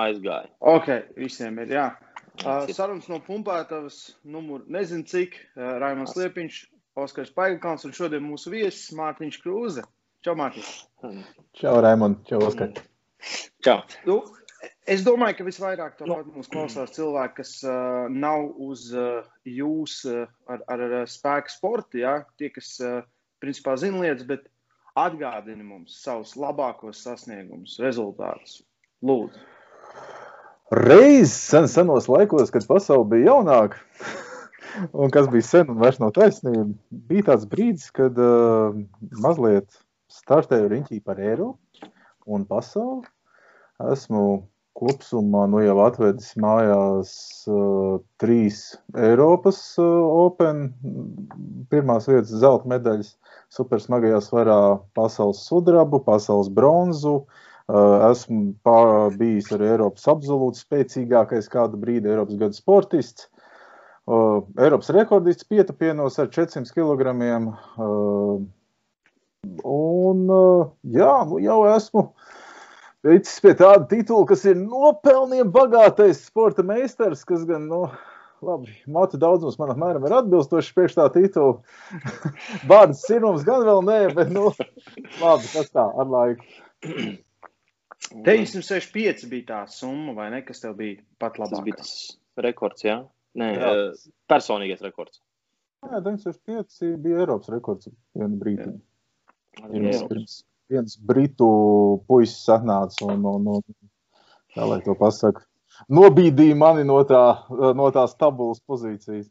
aizgāja. Ok, visiem ir. Jā. Uh, sarunas no pumpētavas, numuru nezinu cik, uh, Raimons Liepiņš, Oskars Paigakāns un šodien mūsu viesis Mārtiņš Krūze. Čau, Mārtiņš! Čau, Raimond! Čau, Oskar! Čau! Nu, es domāju, ka visvairāk tāpat mūs klausās cilvēki, kas uh, nav uz uh, jūs uh, ar, ar, ar spēku sportu, ja? tie, kas uh, principā zina lietas, bet atgādini mums savus labākos sasniegumus, rezultātus. Lūdzu! Reiz sen, senos laikos, kad pasaule bija jaunāka, un kas bija sen un vairs nav taisnība, bija tāds brīdis, kad uh, mazliet startēju riņķī par Eiropu un pasauli. Esmu kopsumā nu jau atvedis mājās uh, trīs Eiropas uh, Open, pirmās vietas zelta medaļas, supersmagajā svarā pasaules sudrabu, pasaules bronzu, uh, Esmu bijis arī Eiropas absolūti spēcīgākais kādu brīdi Eiropas gada sportists. Eiropas rekordists pietupienos ar 400 kg. Un jā, nu jau esmu ticis pie tāda titula, kas ir nopelniem bagātais sporta meistars, kas gan, nu, labi, matu daudzums man apmēram ir atbilstoši priekš tā titula. Bārdas sirmums gan vēl nē, bet, nu, labi, tas tā, ar laiku. 965 bija tā summa, vai ne? Kas tev bija pat labāk? Tas bija tas rekords, jā? Nē, jā. personīgais rekords. Jā, 965 bija Eiropas rekords vienu brīdi. Viens, viens, viens britu puisis sanāca un, un, un, kā lai to pasaka, nobīdīja mani no, tā, no tās tabulas pozīcijas.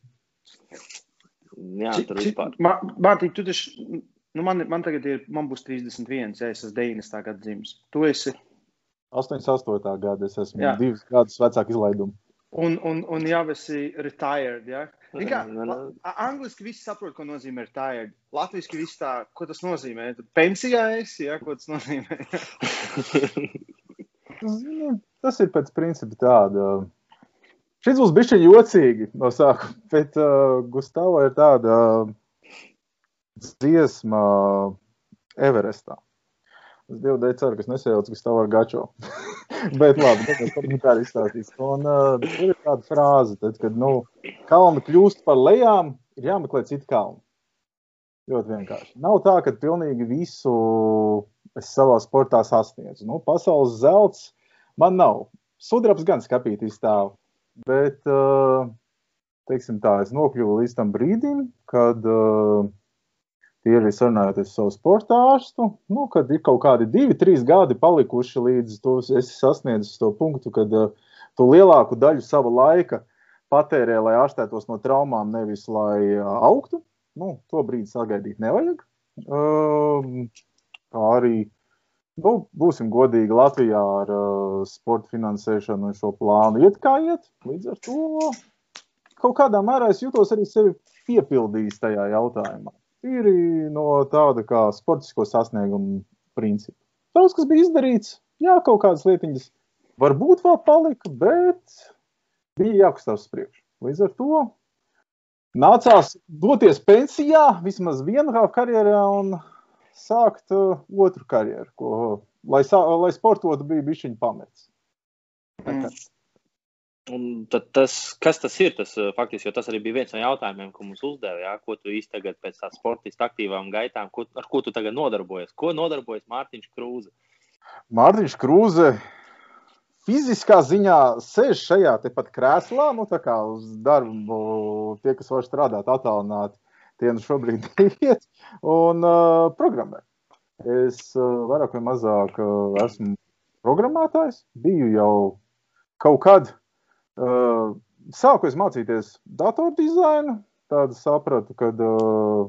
Jā, tur vispār. Mārtiņ, tu taču, nu man, man tagad ir, man būs 31, ja es esmu 90. gada dzimis. Tu esi 88. gada. Es esmu Jā. divus gadus vecāk izlaidumu. Un, un, un jau esi retired. Ja? Kā, angliski viss saprot, ko nozīmē retired. Latvijas viss tā, ko tas nozīmē. Pensijā esi, ja? ko tas nozīmē. Nu, tas ir pēc principa tāda. Šis būs bijis jocīgi no sākuma, bet uh, Gustavā ir tāda uh, dziesma Everestā. Es Dievu dēļ ceru, ka es nesajaucu, ka stāv ar gačo. Bet labi, es komentāri izstāstīšu. Un uh, tur ir tāda frāze, tad, kad, nu, kalni kļūst par lejām, ir jāmeklē citi kalni. Ļoti vienkārši. Nav tā, ka pilnīgi visu es savā sportā sasniedzu. Nu, pasaules zelts man nav. Sudrabs gan skapīt izstāv. Bet, uh, teiksim tā, es nokļuvu līdz tam brīdim, kad uh, Tie ir sarunājoties ar savu sporta ārstu, nu, kad ir kaut kādi divi, trīs gadi palikuši līdz tu esi sasniedzis to punktu, kad uh, tu lielāku daļu sava laika patērē, lai ārstētos no traumām, nevis lai uh, augtu. Nu, to brīdi sagaidīt nevajag. Uh, kā arī nu, būsim godīgi Latvijā ar uh, sporta finansēšanu un šo plānu iet kā iet. Līdz ar to kaut kādā mērā es jūtos arī sevi piepildījis tajā jautājumā tīri no tāda kā sportisko sasniegumu principa. Daudz kas bija izdarīts, jā, kaut kādas lietiņas varbūt vēl palika, bet bija jākustās uz priekšu. Līdz ar to nācās doties pensijā vismaz vienā karjerā un sākt uh, otru karjeru, ko, lai, lai sportotu, bija bišķiņa pamets. Mm. Un tas, kas tas ir, tas eh, faktiski, tas arī bija viens no jautājumiem, ko mums uzdeva, jā, ko tu īsti tagad pēc tā sportista aktīvām gaitām, ko, ar ko tu tagad nodarbojies? Ko nodarbojas Mārtiņš Krūze? Mārtiņš Krūze fiziskā ziņā sēž šajā tepat krēslā, nu tā kā uz darbu tie, kas var strādāt attālināti, tie nu šobrīd iet un uh, programmē. Es uh, vairāk vai mazāk uh, esmu programmētājs, biju jau kaut kad Uh, sāku es mācīties datordizainu. Tādu sapratu, ka uh,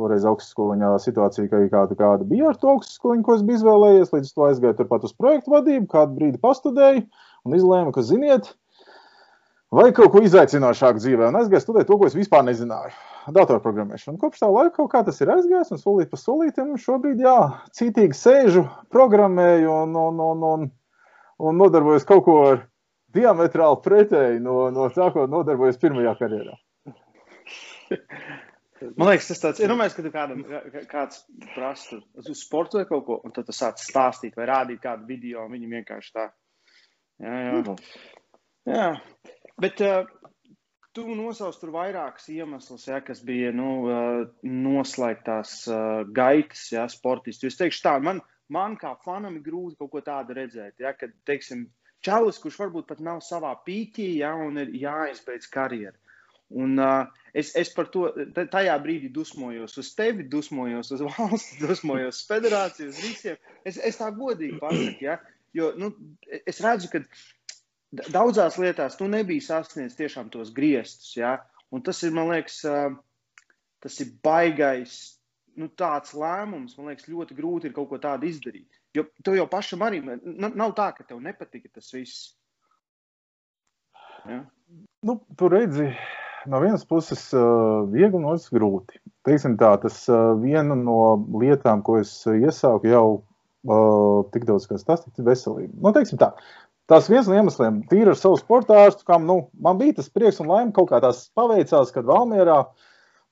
toreiz augstskoliņā situācija kā kāda, kāda bija ar to augstskoliņu, ko es biju izvēlējies. Līdz to aizgāju turpat uz projektu vadību, kādu brīdi pastudēju un izlēmu, ka, ziniet, vai kaut ko izaicinošāku dzīvē, un aizgāju studēt to, ko es vispār nezināju. Datorprogrammēšanu. Kopš tā laika kaut kā tas ir aizgājis, un solīt pa solītam, šobrīd, jā, cītīgi sēžu, programmēju un, un, un, un, un nodarbojos kaut ko ar diametrāli pretēji no, no tā, ko nodarbojas pirmajā karjerā. Man liekas, tas tāds ir. Domāju, ka kādam, kāds prasa uz sporta vai kaut ko, un tad tu sāc stāstīt vai rādīt kādu video, un viņi vienkārši tā Jā, jā. jā. Bet uh, tu nosauc tur vairākus iemeslus, ja, kas bija nu, uh, noslēgtās uh, gaitas, ja, sportisti. Es teikšu tā, man, man kā fanam ir grūti kaut ko tādu redzēt, ja, kad, teiksim, čalis, kurš varbūt pat nav savā pīķī, ja, un ir jāizbeidz karjeru. Un, uh, es, es par to tajā brīdī dusmojos uz tevi, dusmojos uz valsts, dusmojos uz federāciju, uz visiem. Es, es tā godīgi pasaku, ja? jo nu, es redzu, ka daudzās lietās tu nebija sasniedzis tiešām tos griestus. Ja? Un tas ir, man liekas, uh, tas ir baigais. Nu, tāds lēmums, man liekas, ļoti grūti ir kaut ko tādu izdarīt. Jo tev jau pašam arī nav tā, ka tev nepatika tas viss. Ja? Nu, tur redzi, no vienas puses uh, viegli, no otras grūti. Teiksim tā, tas uh, viena no lietām, ko es iesāku jau uh, tik daudz, kas tas ir veselība. Nu, teiksim tā, tas viens no iemesliem, tīri ar savu sporta ārstu, kam nu, man bija tas prieks un laime kaut kā tās paveicās, kad Valmierā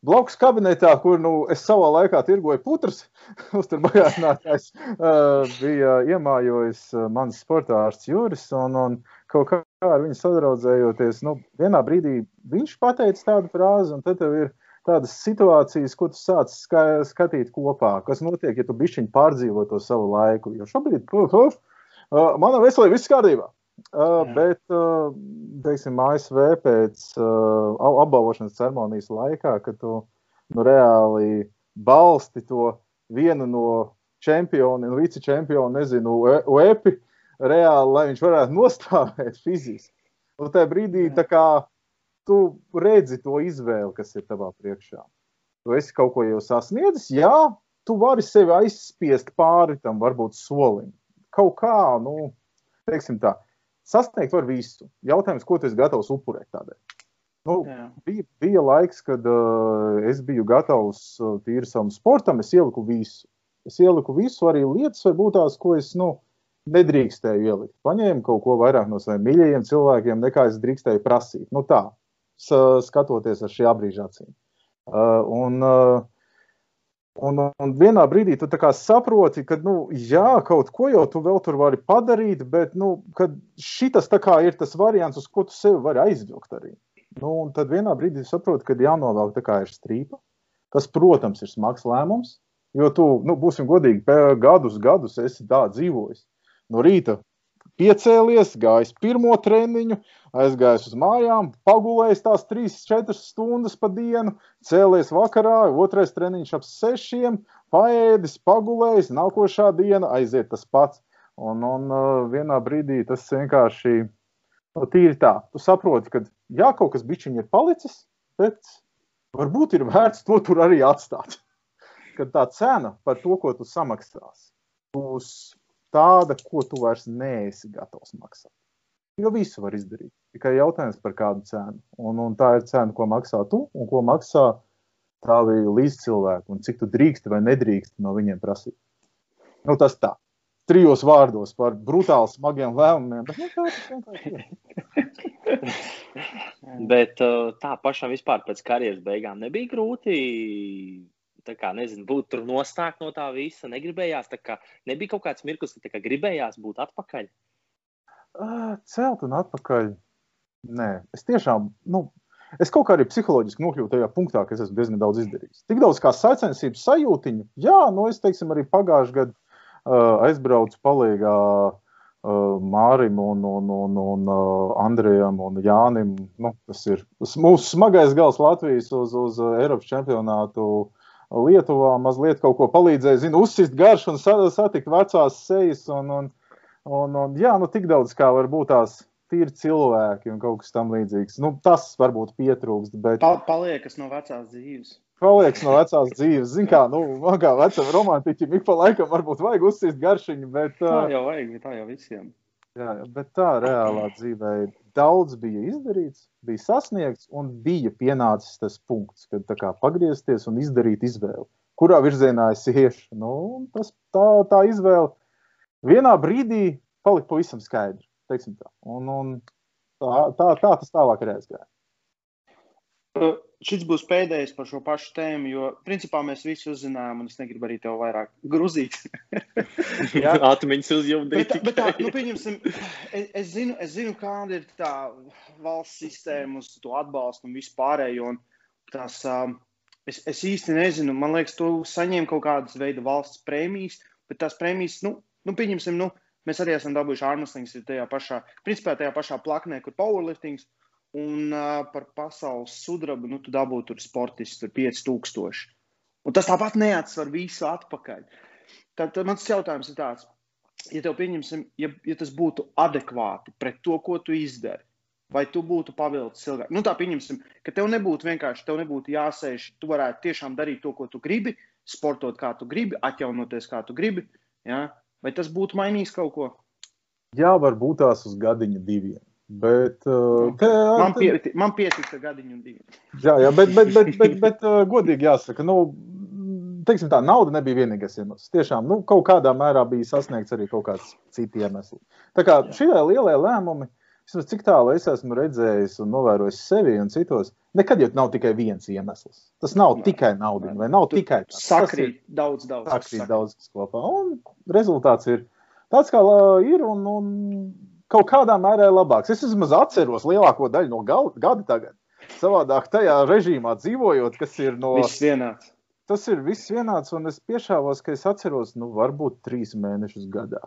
blakus kabinetā, kur nu, es savā laikā tirgoju putras, uzturbagātinātājs uh, bija iemājojis uh, mans sporta ārsts Juris. Un, un kaut kā ar viņu sadraudzējoties, nu, vienā brīdī viņš pateica tādu frāzi, un tad tev ir tādas situācijas, ko tu sāc ska skatīt kopā, kas notiek, ja tu bišķiņi pārdzīvo to savu laiku. Jo šobrīd, uh, uh, mana veselība viss kārtībā. Uh, bet, uh, teiksim, ASV pēc uh, apbalvošanas ceremonijas laikā, kad tu nu, reāli balsti to vienu no čempionu, vice čempionu, nezinu, UEPI, reāli, lai viņš varētu nostāvēt fiziski. Un tajā brīdī kā, tu redzi to izvēli, kas ir tavā priekšā. Tu esi kaut ko jau sasniedzis, jā, tu vari sevi aizspiest pāri tam, varbūt solim. Kaut kā, nu, teiksim tā, sasniegt var visu. Jautājums, ko tu esi gatavs upurēt tādēļ? Nu, Jā. bija, bija laiks, kad uh, es biju gatavs uh, tīri savam sportam, es ieliku visu. Es ieliku visu, arī lietas, varbūt tās, ko es, nu, nedrīkstēju ielikt. Paņēmu kaut ko vairāk no saviem mīļajiem cilvēkiem, nekā es drīkstēju prasīt. Nu, tā, skatoties ar šī brīža acīm. Uh, un, uh, un, un vienā brīdī tu saproti, ka, nu, jā, kaut ko jau tu vēl tur vari padarīt, bet nu, šis ir tas variants, uz ko tu sevi vari aizvilkt arī. Nu, un tad vienā brīdī saproti, ka jānovelk tā kā ir strīpa. Tas, protams, ir smags lēmums, jo tu, nu, būsim godīgi, gadus, gadus esi tā dzīvojis no rīta piecēlies, gājis pirmo treniņu, aizgājis uz mājām, pagulējis tās 3-4 stundas pa dienu, cēlies vakarā, otrais treniņš ap 6, paēdis, pagulējis, nākošā diena aiziet tas pats. Un, un uh, vienā brīdī tas vienkārši nu, tīri tā. Tu saproti, ka jā, kaut kas bišķiņi ir palicis, bet varbūt ir vērts to tur arī atstāt. Kad tā cena par to, ko tu samaksās, būs tāda, ko tu vairs neesi gatavs maksāt. Jo visu var izdarīt. Tikai jautājums par kādu cenu. Un, un tā ir cena, ko maksā tu un ko maksā tavi līdzcilvēki. Un cik tu drīkst vai nedrīkst no viņiem prasīt. Nu, tas tā. Trijos vārdos par brutāli smagiem lēmumiem. Bet, nu, tā, bet uh, tā pašam vispār pēc karjeras beigām nebija grūti kā, nezinu, būt tur nostākt no tā visa. Negribējās, kā, nebija kaut kāds mirklis, ka kā, gribējās būt atpakaļ. Celt un atpakaļ. Nē, es tiešām, nu, es kaut kā arī psiholoģiski nokļuvu tajā punktā, ka es esmu diezgan daudz izdarījis. Tik daudz kā sacensības sajūtiņu, jā, nu, es teiksim, arī pagājušajā gadā uh, aizbraucu palīgā uh, Mārim un, un, un, un uh, Andrejam un Jānim. Nu, tas ir mūsu smagais gals Latvijas uz, uz Eiropas čempionātu Lietuvā mazliet kaut ko palīdzēja, zinu, uzsist garšu un satikt vecās sejas. Un, un, un, un, jā, nu tik daudz kā var būt tās tīri cilvēki un kaut kas tam līdzīgs. Nu, tas varbūt pietrūkst. Bet... Pa, paliekas no vecās dzīves. Paliekas no vecās dzīves. Zini, kā, nu, kā vecam romantiķim ik pa laikam varbūt vajag uzsist garšiņu, bet. Tā jau vajag, tā jau visiem. Jā, bet tā reālā dzīvē daudz bija izdarīts, bija sasniegts, un bija pienācis tas punkts, kad kā, pagriezties un izdarīt izvēli. Kurā virzienā es iešu? Nu, tas, tā, tā izvēle vienā brīdī palika pavisam skaidra. Un, un tā, tā, tā tas tālāk arī aizgāja. Šis būs pēdējais par šo pašu tēmu, jo principā mēs visi uzzinājām, un es negribu arī tev vairāk grūzīt. Atmiņas uzjūdīt. Bet, bet tā, nu, pieņemsim, es, es, zinu, es zinu, kāda ir tā valsts sistēma uz to atbalstu un vispārējo. Un tās, um, es, es īsti nezinu, man liekas, tu saņem kaut kādas veida valsts prēmijas, bet tās prēmijas, nu, nu pieņemsim, nu, mēs arī esam dabūjuši ārmuslings tajā pašā, principā tajā pašā plaknē, kur powerliftings. Un uh, par pasaules sudrabu, nu, tu dabūji tur sportistu, tur 5000. Un tas tāpat neatsver visu atpakaļ. Tad, tad mans jautājums ir tāds, ja tev pieņemsim, ja, ja tas būtu adekvāti pret to, ko tu izdari, vai tu būtu pavilcis ilgāk? Nu, tā pieņemsim, ka tev nebūtu vienkārši, tev nebūtu jāsēž, tu varētu tiešām darīt to, ko tu gribi, sportot kā tu gribi, atjaunoties kā tu gribi. Ja? Vai tas būtu mainījis kaut ko? Jā, varbūt tās uz gadiņu diviem. Bet, uh, te, man, pieti, man pietika gadiņu un divi. Jā, jā bet, bet, bet, bet, bet uh, godīgi jāsaka, nu, teiksim tā, nauda nebija vienīgais iemesls. Tiešām, nu, kaut kādā mērā bija sasniegts arī kaut kāds cits iemesls. Tā kā šie lielie lēmumi, vismaz cik tālu es esmu redzējis un novērojis sevi un citos, nekad jau nav tikai viens iemesls. Tas nav Nā. tikai nauda, vai nav tu tikai tas. Sakrīt daudz, daudz. Sakrīt daudz kas kopā. Un rezultāts ir tāds, kā ir, un, un kaut kādā mērā labāks. Es vismaz atceros lielāko daļu no gada tagad. Savādāk tajā režīmā dzīvojot, kas ir no. Viss vienāds. Tas ir viss vienāds, un es piešāvos, ka es atceros, nu, varbūt trīs mēnešus gadā.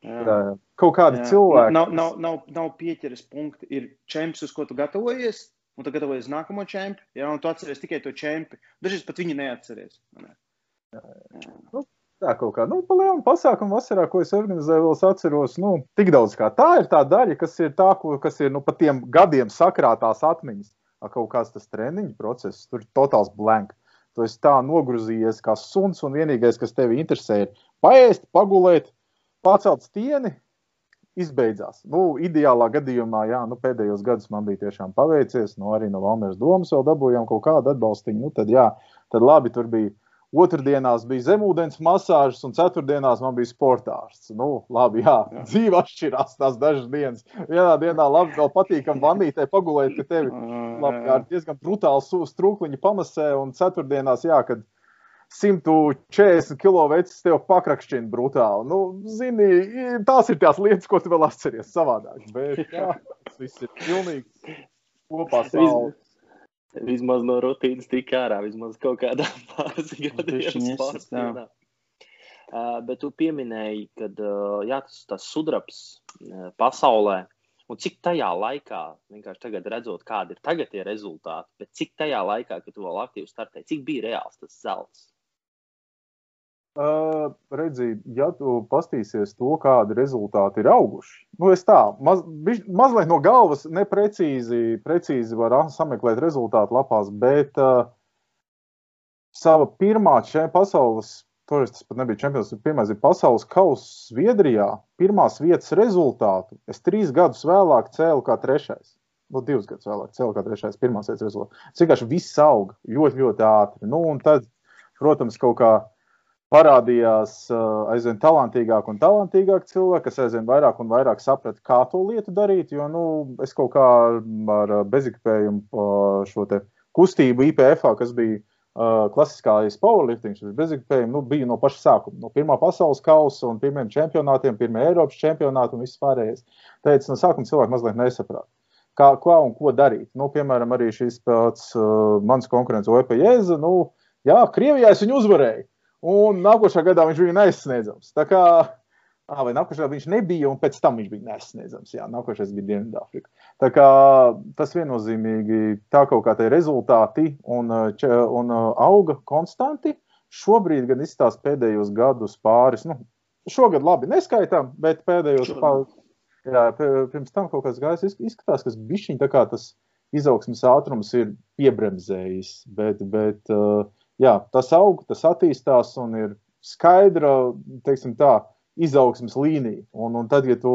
Jā. Jā, kaut kādi jā. cilvēki. Nav, nav, nav, nav pieķeres punkti. Ir čempions, uz ko tu gatavojies, un tu gatavojies nākamo čempionu. Jā, un tu atceries tikai to čempionu. Dažreiz pat viņi neatceries. Ne? Jā, jā. Nu, Tā kaut kā, nu, pa lielu pasākumu vasarā, ko es organizēju, vēl es atceros, nu, tik daudz kā tā ir tā daļa, kas ir tā, ko, kas ir, nu, pa tiem gadiem sakrātās atmiņas. Kaut kāds tas treniņu process, tur totāls blank. Tu esi tā nogruzījies kā suns, un vienīgais, kas tevi interesē, ir paēst, pagulēt, pacelt stieni, izbeidzās. Nu, ideālā gadījumā, jā, nu, pēdējos gados man bija tiešām paveicies, nu, arī no Valmēras domas vēl dabūjām kaut kādu atbalstiņu. Nu, tad, jā, tad labi, tur bija Otradienās bija zemūdens masāžas, un ceturtdienās man bija sportārs. Nu, labi, jā, jā. dzīve atšķirās tās dažas dienas. Vienā dienā labi, vēl patīkam vanītē pagulēt, ka tevi labi, ar diezgan brutāli strūkliņi pamasē, un ceturtdienās, jā, kad 140 kilo vecs tev pakrakšķina brutāli. Nu, zini, tās ir tās lietas, ko tu vēl atceries savādāk. Bet, jā, tas viss ir pilnīgi kopā. Savu. Vismaz no rutīnas tika ārā, vismaz kaut kādā pāris sportā. Uh, bet tu pieminēji, ka uh, jā, tas, tas sudrabs uh, pasaulē, un cik tajā laikā, vienkārši tagad redzot, kādi ir tagad tie rezultāti, bet cik tajā laikā, kad tu vēl aktīvi startēji, cik bija reāls tas zelts? Uh, redzi, ja tu pastīsies to, kādi rezultāti ir auguši, nu es tā maz, biš, mazliet no galvas neprecīzi precīzi var sameklēt rezultātu lapās, bet uh, sava pirmā pasaules, toreiz tas pat nebija čempions, pirmais ir pasaules kausa Zviedrijā, pirmās vietas rezultātu es trīs gadus vēlāk cēlu kā trešais. Nu, divus gadus vēlāk cēlu kā trešais, pirmās vietas rezultāts. Vienkārši viss auga ļoti, ļoti ātri. Nu, un tad, protams, kaut kā parādījās aizvien talantīgāk un talantīgāk cilvēki, kas aizvien vairāk un vairāk saprata, kā to lietu darīt. Jo nu, es kaut kā ar bezikpējumu šo kustību IPF, kas bija klasiskais powerlifting, tas bezikpējums, nu, bija no paša sākuma. No pirmā pasaules kausa un pirmiem čempionātiem, pirmie Eiropas čempionāti un viss pārējais. Teica, no sākuma cilvēki mazliet nesaprata. Kā, kā un ko darīt. Nu, piemēram, arī šis pats uh, mans konkurents Oepa Jēza. Nu, jā, Krievijā es viņu uzvarēju un nākošā gadā viņš bija nesasniedzams. Tā kā, ah, vai nākošajā viņš nebija, un pēc tam viņš bija nesasniedzams. Jā, nākošais bija Dienvidāfrika. Tā kā tas viennozīmīgi tā kaut kā tie rezultāti un, un auga konstanti. Šobrīd gan izstāsta pēdējos gadus pāris, nu, šogad labi neskaitām, bet pēdējos pāris. Jā, pirms tam kaut kas gājis, izskatās, ka bišķiņ tā kā tas izaugsmas ātrums ir piebremzējis, bet, bet uh, jā, tas aug, tas attīstās un ir skaidra, teiksim tā, izaugsmas līnija. Un, un tad, ja tu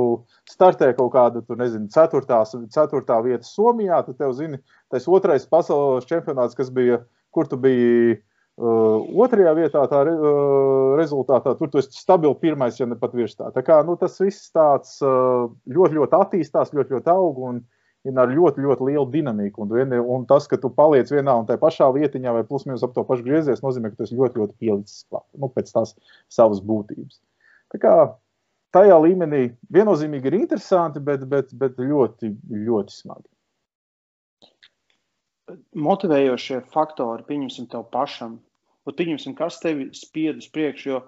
startē kaut kādu, tu nezini, ceturtās, ceturtā vieta Somijā, tad tev zini, tas otrais pasaules čempionāts, kas bija, kur tu biji uh, otrajā vietā, tā uh, rezultātā, tur tu esi stabili pirmais, ja ne pat virs tā. Tā kā, nu, tas viss tāds uh, ļoti, ļoti attīstās, ļoti, ļoti aug un ir ar ļoti, ļoti lielu dinamiku. Un, vien, un tas, ka tu paliec vienā un tajā pašā vietiņā vai plus mīnus ap to pašu griezies, nozīmē, ka tas ļoti, ļoti pielicis klāt nu, pēc tās savas būtības. Tā kā tajā līmenī viennozīmīgi ir interesanti, bet, bet, bet ļoti, ļoti smagi. Motivējošie faktori, pieņemsim, tev pašam. Un pieņemsim, kas tevi spied uz priekšu, jo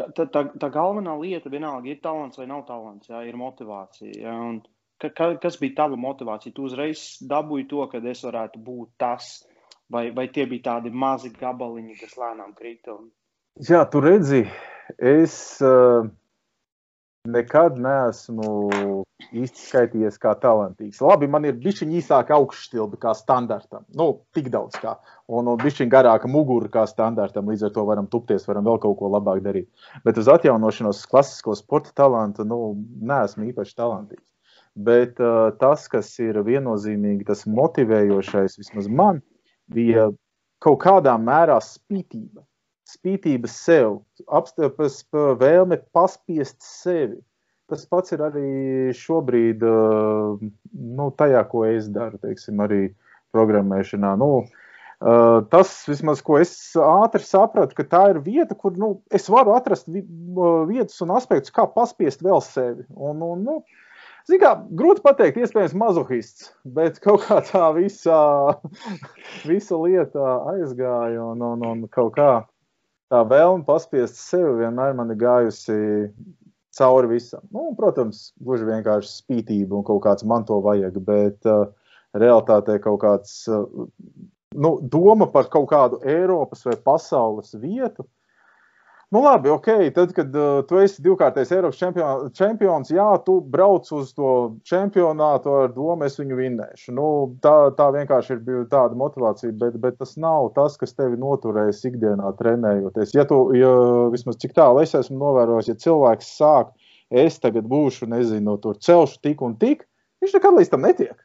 tā, tā, tā, tā galvenā lieta vienalga ir talants vai nav talants, jā, ir motivācija. Jā, un, uh, Ka, ka, kas bija tava motivācija? Tu uzreiz dabūji to, ka es varētu būt tas, vai, vai tie bija tādi mazi gabaliņi, kas lēnām krita? Un... Jā, tu redzi, es uh, nekad neesmu īsti skaitījies kā talantīgs. Labi, man ir bišķiņa īsāka augšstilbe kā standartam. Nu, tik daudz kā. Un, un bišķiņa garāka mugura kā standartam. Līdz ar to varam tupties, varam vēl kaut ko labāk darīt. Bet uz atjaunošanos klasisko sporta talantu, nu, neesmu īpaši talantīgs. Bet uh, tas, kas ir viennozīmīgi tas motivējošais, vismaz man, bija kaut kādā mērā spītība. Spītība sev, apstāties vēlme paspiest sevi. Tas pats ir arī šobrīd, uh, nu, tajā, ko es daru, teiksim, arī programmēšanā. Nu, Uh, tas, vismaz, ko es ātri sapratu, ka tā ir vieta, kur nu, es varu atrast vi vietas un aspektus, kā paspiest vēl sevi. Un, un, nu, Kā, grūti pateikt, iespējams, mazohists, bet kaut kā tā visa, visa lieta aizgāja un, un, un kaut kā tā vēlme paspiest sevi vienmēr man ir gājusi cauri visam. Nu, protams, gluži vienkārši spītība un kaut kāds man to vajag, bet uh, realitātē kaut kāds uh, nu, doma par kaut kādu Eiropas vai pasaules vietu Nu, labi, ok. Tad, kad uh, tu esi divkārtais Eiropas čempion, čempions, jā, tu brauc uz to čempionātu ar domu, es viņu vinnēšu. Nu, tā, tā vienkārši ir tāda motivācija, bet, bet tas nav tas, kas tevi noturēs ikdienā trenējoties. Ja tu, ja, vismaz cik tālu es esmu novērojis, ja cilvēks sāk, es tagad būšu, nezinu, tur celšu tik un tik, viņš nekad līdz tam netiek.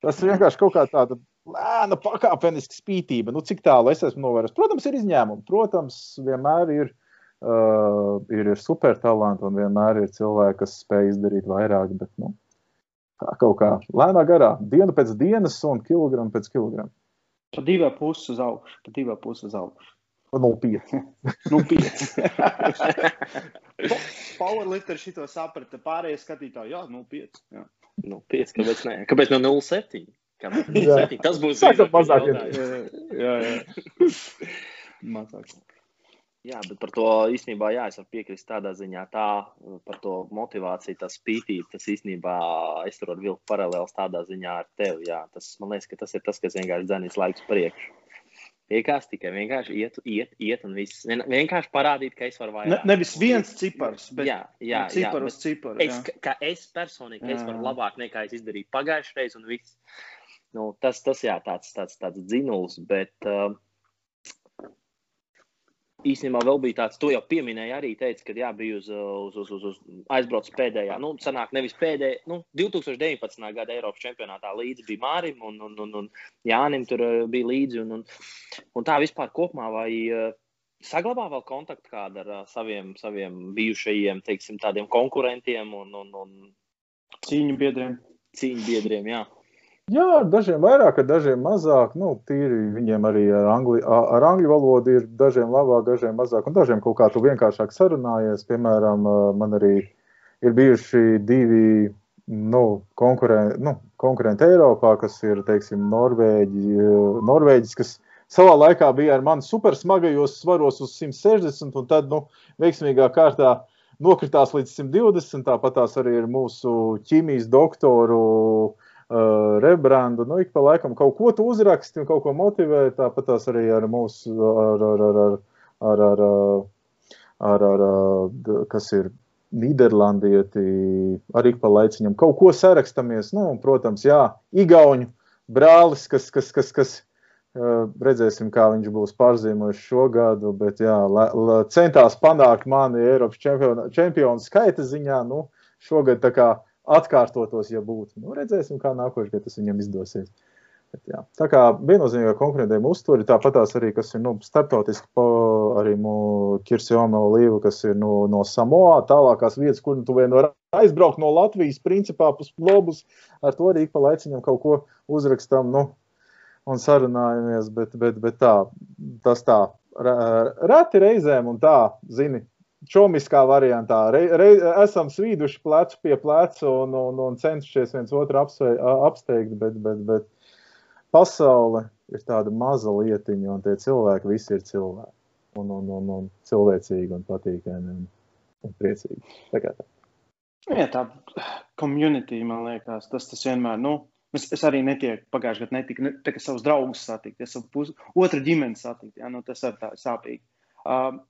Tas vienkārši kaut kā tāda lēna, pakāpeniska spītība. Nu, cik tālu es esmu novērojis. Protams, ir izņēmumi. Protams, vienmēr ir uh, ir, ir super talanti un vienmēr ir cilvēki, kas spēj izdarīt vairāk. Bet, nu, kā kaut kā lēnā garā, diena pēc dienas un kilogramu pēc kilograma. Pa divām pusēm uz augšu, pa divām pusēm uz augšu. 0,5. 0,5. Powerlifter šito saprata. Pārējie skatītāji, jā, 0,5. Jā. 0,5. Kāpēc ne? Kāpēc no 0,7? Kāpēc 0,7? Tas būs mazāk. Jā, jā. jā. mazāk. Jā, bet par to īstenībā jā, es varu piekrist tādā ziņā, tā par to motivāciju, tā spītība. Tas īstenībā es tur varu vilkt paralēlus tādā ziņā ar tevi. Jā, tas, man liekas, ka tas ir tas, kas vienkārši dzenīs laikus priekšu. Vienkārši tikai vienkārši iet, iet, iet un viss. Vien, vienkārši parādīt, ka es varu vairāk. Ne, nevis viens cipars, bet jā, jā, cipars uz ciparu. Es, ka es personīgi es varu labāk nekā es izdarīju pagājušajā reizē un viss. Nu, tas, tas jā, tāds, tāds, tāds dzinuls, bet. Uh, īstenībā vēl bija tāds, to jau pieminēja, arī teica, ka jā, bija uz, uz, uz, uz, uz aizbraucis pēdējā, nu, sanāk, nevis pēdējā, nu, 2019. gada Eiropas čempionātā līdzi bija Mārim un, un, un, un Jānim tur uh, bija līdzi. Un, un, un tā vispār kopumā vai uh, saglabā vēl kontaktu kādu ar uh, saviem, saviem bijušajiem, teiksim, tādiem konkurentiem un, un, un cīņu biedriem. Cīņu biedriem, jā. Jā, dažiem vairāk, dažiem mazāk. Nu, tīri viņiem arī ar, angli, ar angļu valodu ir dažiem labāk, dažiem mazāk. Un dažiem kaut kā tu vienkāršāk sarunājies. Piemēram, man arī ir bijuši divi nu, konkurenti, nu, konkurenti Eiropā, kas ir teiksim, Norvēģi, Norvēģis, kas savā laikā bija ar mani super smagajos svaros uz 160, un tad nu, veiksmīgā kārtā nokritās līdz 120. Tāpat tās arī ir mūsu ķīmijas doktoru uh, rebrandu. Nu, ik pa laikam kaut ko tu uzraksti un kaut ko motivē. Tāpat tās arī ar mūsu, ar, ar, ar, ar, ar, ar, ar, ar, ar kas ir Nīderlandieti, arī pa laiciņam kaut ko sarakstamies. Nu, protams, jā, Igauņu brālis, kas, kas, kas, kas redzēsim, kā viņš būs pārzīmojis šo gadu, bet jā, la, la, centās panākt mani Eiropas čempionu, čempionu skaita ziņā. Nu, šogad kā atkārtotos, ja būtu. Nu, redzēsim, kā nākošais gads tas viņam izdosies. Jā. Tā kā viennozīmīgā konkurentiem uzturi, tāpatās arī, kas ir nu, starptautiski, pa, arī Kirsjona Līva, kas ir no, no Samoā, tālākās vietas, kur tu vien var aizbraukt no Latvijas, principā, pus globus, ar to arī pa laiciņam kaut ko uzrakstam, nu, un sarunājamies, bet, bet, bet tā, tas tā, reti reizēm un tā, zini, čomiskā variantā. Re, re, esam svīduši plecu pie pleca un, un, un cenšamies viens otru apsve, apsteigt, bet, bet, bet pasaule ir tāda maza lietiņa, un tie cilvēki visi ir cilvēki. Un, un, un, un cilvēcīgi un patīkami un, un priecīgi. Tā kā tā. Jā, tā komunitī, man liekas, tas, tas vienmēr, nu, es, es arī netieku, pagājušajā gadā netiku, ne, savus draugus satikt, ja savu pus, otru ģimeni satikt, jā, nu, tas ir tā sāpīgi. Uh,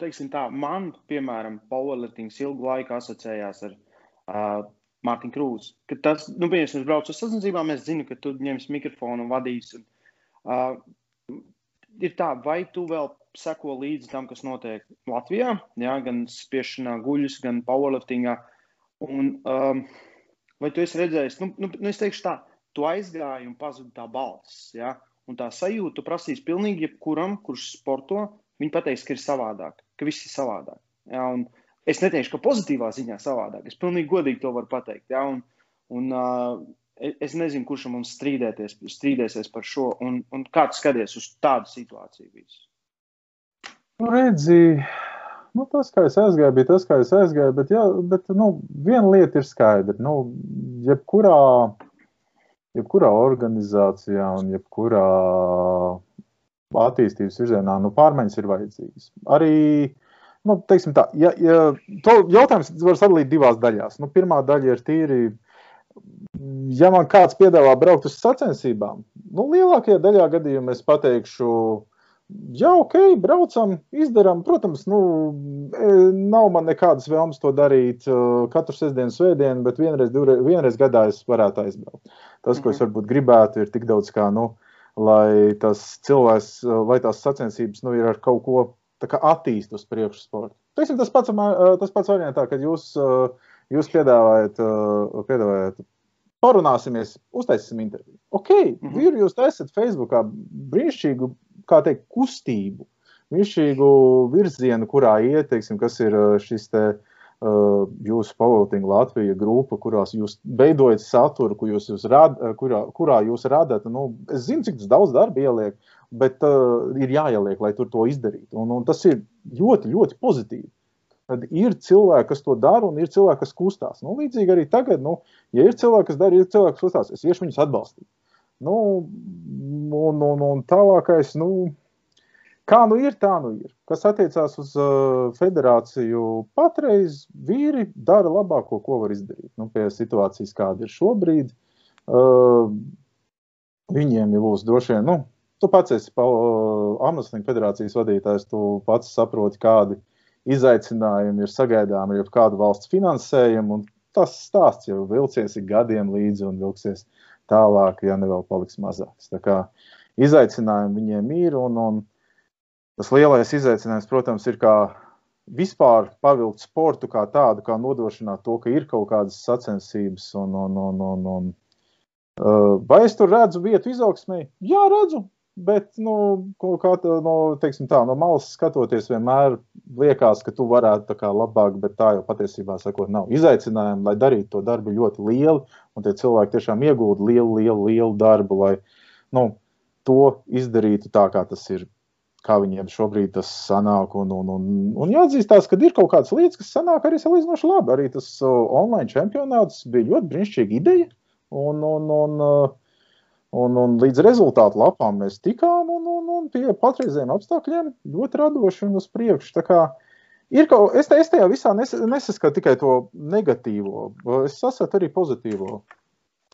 teiksim tā, man, piemēram, powerliftings ilgu laiku asociējās ar uh, Mārtiņu Krūzu. Kad tas, nu, piemēram, es braucu uz sazināšanām, es zinu, ka tu ņemsi mikrofonu un vadīsi. Un, uh, ir tā, vai tu vēl seko līdzi tam, kas notiek Latvijā, jā, gan spiešanā, guļus, gan powerliftingā. Un, um, vai tu esi redzējis, nu, nu, nu es teikšu tā, tu aizgāji un pazuda tā balss, jā, un tā sajūta prasīs pilnīgi jebkuram, kurš sporto, Viņi pateiks, ka ir savādāk, ka viss ir savādāk. Ja, es neteikšu, ka pozitīvā ziņā savādāk. Es pilnīgi godīgi to varu pateikt. Ja, un, un, uh, es nezinu, kurš mums strīdēties, strīdēsies par šo, un, un kā tu skaties uz tādu situāciju. Visu. Nu, redzi, nu, tas, kā es aizgāju, bija tas, kā es aizgāju. Bet, jā, bet nu, viena lieta ir skaidra. Nu, jebkurā, jebkurā organizācijā un jebkurā attīstības virzienā, nu, pārmaiņas ir vajadzīgas. Arī, nu, tā, ja, ja to jautājums var sadalīt divās daļās. Nu, pirmā daļa ir tīri, ja man kāds piedāvā braukt uz sacensībām, nu, lielākajā daļā gadījumā es pateikšu, jā, ok, braucam, izdarām. Protams, nu, e, nav man nekādas vēlmes to darīt e, katru sestdienu, svētdienu, bet vienreiz, divreiz, vienreiz gadā es varētu aizbraukt. Tas, ko es mhm. varbūt gribētu, ir tik daudz kā, nu, lai tas cilvēks, lai tās sacensības nu, ir ar kaut ko attīstītu uz priekšu sporta. Teiksim, tas pats, tas pats variantā, kad jūs, jūs piedāvājat, piedāvājat parunāsimies, uztaisīsim interviju. Ok, mm -hmm. vīri, jūs esat Facebookā brīnišķīgu, kā teikt, kustību, brīnišķīgu virzienu, kurā iet, teiksim, kas ir šis te, uh, Uh, jūsu Powerlifting Latvija grupa, kurās jūs veidojat saturu, kur jūs, jūs rad, uh, kurā, kurā jūs radat. Nu, es zinu, cik daudz darba ieliek, bet uh, ir jāieliek, lai tur to izdarītu. Un, un tas ir ļoti, ļoti pozitīvi. Tad ir cilvēki, kas to dara, un ir cilvēki, kas kustās. Nu, līdzīgi arī tagad, nu, ja ir cilvēki, kas dara, ir cilvēki, kas kustās, es iešu viņus atbalstīt. Nu, un, un, un tālākais, nu, Kā nu ir, tā nu ir. Kas attiecās uz uh, federāciju, patreiz vīri dara labāko, ko var izdarīt. Nu, pie situācijas, kāda ir šobrīd, uh, viņiem jau būs droši vien, nu, tu pats esi uh, Amnesty federācijas vadītājs, tu pats saproti, kādi izaicinājumi ir sagaidāmi ar kādu valsts finansējumu, tas stāsts jau vilcies gadiem līdzi un vilksies tālāk, ja ne vēl paliks mazāks. Tā kā izaicinājumi viņiem ir, un, un Tas lielais izaicinājums, protams, ir kā vispār pavilkt sportu kā tādu, kā nodrošināt to, ka ir kaut kādas sacensības. Un, un, un, un, un, uh, vai es tur redzu vietu izaugsmē? Jā, redzu. Bet, nu, kā no, tā, no malas skatoties, vienmēr liekas, ka tu varētu tā labāk, bet tā jau patiesībā sakot, nav. Izaicinājumi, lai darītu to darbu, ļoti lieli, un tie cilvēki tiešām iegūda lielu, lielu, lielu darbu, lai nu, to izdarītu tā, kā tas ir kā viņiem šobrīd tas sanāk. Un, un, un, un jāatzīstās, ka ir kaut kādas lietas, kas sanāk arī salīdzinoši labi. Arī tas online čempionāts bija ļoti brīnišķīga ideja. Un, un, un, uh, un, un līdz rezultātu lapām mēs tikām, un, un, un pie patreizējiem apstākļiem ļoti radoši un uz priekšu. Ir kaut, es, te, es tajā visā nes, nesaskatu tikai to negatīvo, es saskatu arī pozitīvo.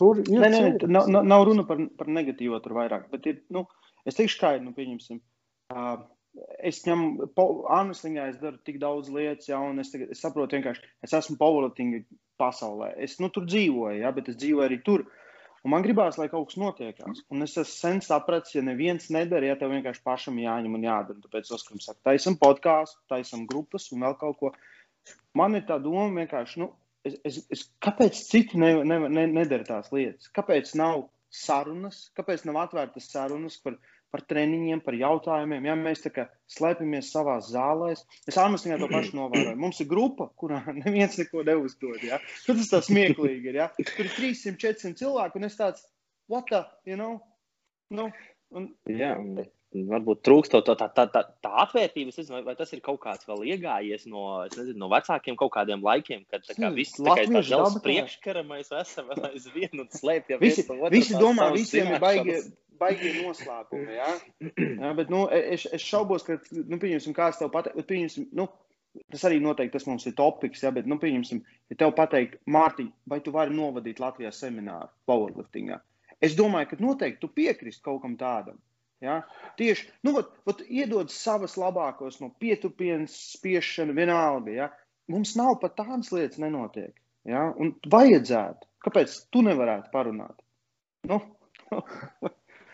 Tur ir. Nē, nē, nav, nav runa par, par negatīvo, tur vairāk. Bet ir, nu, es teikšu, ir, nu, pieņemsim, Uh, es ņemu, Anusliņā es daru tik daudz lietas, ja, un es, tagad, es saprotu vienkārši, es esmu powerlifting pasaulē. Es nu, tur dzīvoju, ja, bet es dzīvoju arī tur. Un man gribās, lai kaut kas notiekās. Un es esmu sen sapratis, ja neviens nedara, ja tev vienkārši pašam jāņem un jādara. Tāpēc es saku, taisam podkāstu, taisam grupas un vēl kaut ko. Man ir tā doma vienkārši, nu, es, es, es, kāpēc citi ne, ne, ne, nedara tās lietas? Kāpēc nav sarunas, kāpēc nav atvērtas sarunas par, par treniņiem, par jautājumiem. Ja mēs tā kā slēpjamies savā zālēs, es Ārmestiņā to pašu novēroju. Mums ir grupa, kurā neviens neko neuzdod. Ja? Tur tas tā smieklīgi ir. Ja? Tur ir 300, 400 cilvēku, un es tāds, what the, you know? Nu, un, Jā, bet varbūt trūkst tā, tā, tā, tā, tā atvērtība. Es nezinu, vai, tas ir kaut kāds vēl iegājies no, nezinu, no vecākiem kaut kādiem laikiem, kad tā kā viss tā kā ir tāds priekškara, mēs esam vēl aizvien un slēpjamies. Visi, visi domā, visiem ir baigi, baigi noslēpumi, jā? jā, bet, nu, es, es šaubos, ka, nu, pieņemsim, kāds tev pateikt, pieņemsim, nu, tas arī noteikti tas mums ir topiks, jā, bet, nu, pieņemsim, ja tev pateikt, Mārtiņ, vai tu vari novadīt Latvijas semināru powerliftingā? Es domāju, ka noteikti tu piekrist kaut kam tādam. Ja? Tieši nu, vat, vat, iedod savas labākos no pietupienas, spiešana, vienalga. Ja? Mums nav pat tādas lietas, nenotiek. Ja? Un vajadzētu. Kāpēc tu nevarētu parunāt? Nu?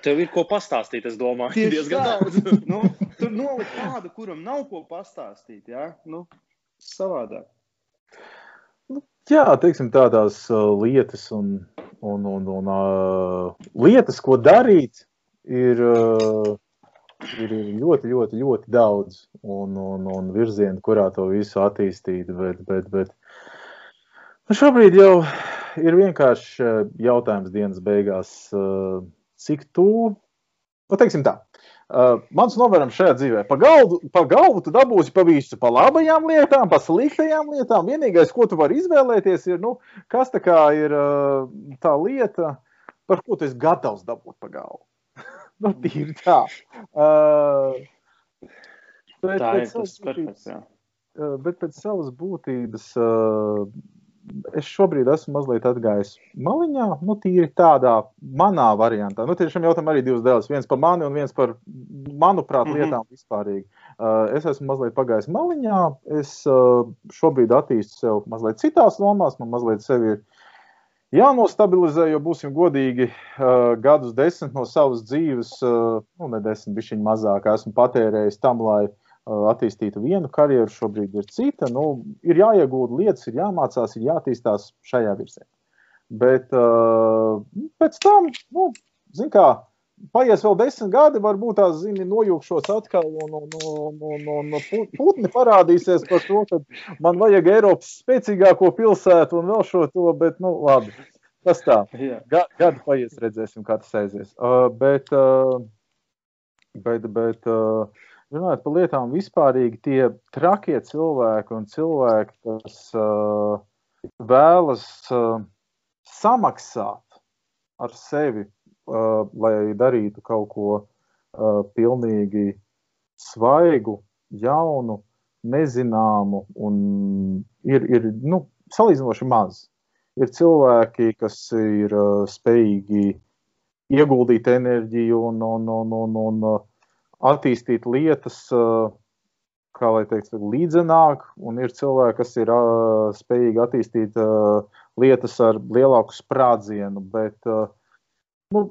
Tev ir ko pastāstīt, es domāju, Tieši diezgan tā. daudz. nu, tur nolikt tādu, kuram nav ko pastāstīt. Ja? Nu, savādāk. Nu, jā, teiksim, tādās uh, lietas un, un, un, un uh, lietas, ko darīt, ir, uh, ir ļoti, ļoti, ļoti daudz un, un, un virzienu, kurā to visu attīstīt. Bet, bet, bet nu šobrīd jau ir vienkārši uh, jautājums dienas beigās, uh, cik tu, nu, teiksim tā. Uh, mans novērojums šajā dzīvē, pa galvu, pa galvu tu dabūsi pa visu, pa labajām lietām, pa sliktajām lietām. Vienīgais, ko tu vari izvēlēties, ir, nu, kas tā kā ir uh, tā lieta, par ko tu esi gatavs dabūt pa galvu. Nu, tīri tā. Uh, bet, tā ir tas perfekts, jā. Uh, bet pēc savas būtības uh, es šobrīd esmu mazliet atgājis maliņā, nu, tīri tādā manā variantā. Nu, tiešām jautājumam arī divas daļas. Viens par mani un viens par, manuprāt, mhm. lietām mm -hmm. vispārīgi. Uh, es esmu mazliet pagājis maliņā. Es uh, šobrīd attīstu sev mazliet citās lomās. Man mazliet sevi ir jānostabilizē, jo būsim godīgi, gadus desmit no savas dzīves, nu, ne desmit, bišķiņ mazāk esmu patērējis tam, lai attīstītu vienu karjeru, šobrīd ir cita. Nu, ir jāiegūda lietas, ir jāmācās, ir jātīstās šajā virzienā. Bet pēc tam, nu, zin kā, paies vēl desmit gadi, varbūt tās zini, nojūkšos atkal, un, un, un, un, un putni parādīsies par to, ka man vajag Eiropas spēcīgāko pilsētu un vēl šo to, bet, nu, labi. Tas tā. Ga, gadu paies, redzēsim, kā tas aizies. Uh, bet, uh, bet, bet uh, runājot par lietām vispārīgi, tie trakie cilvēki un cilvēki, kas uh, vēlas uh, samaksāt ar sevi lai darītu kaut ko pilnīgi svaigu, jaunu, nezināmu un ir, ir nu, salīdzinoši maz. Ir cilvēki, kas ir spējīgi ieguldīt enerģiju un, un, un, un, un attīstīt lietas, kā lai teikt, līdzenāk, un ir cilvēki, kas ir spējīgi attīstīt lietas ar lielāku sprādzienu, bet uh, nu,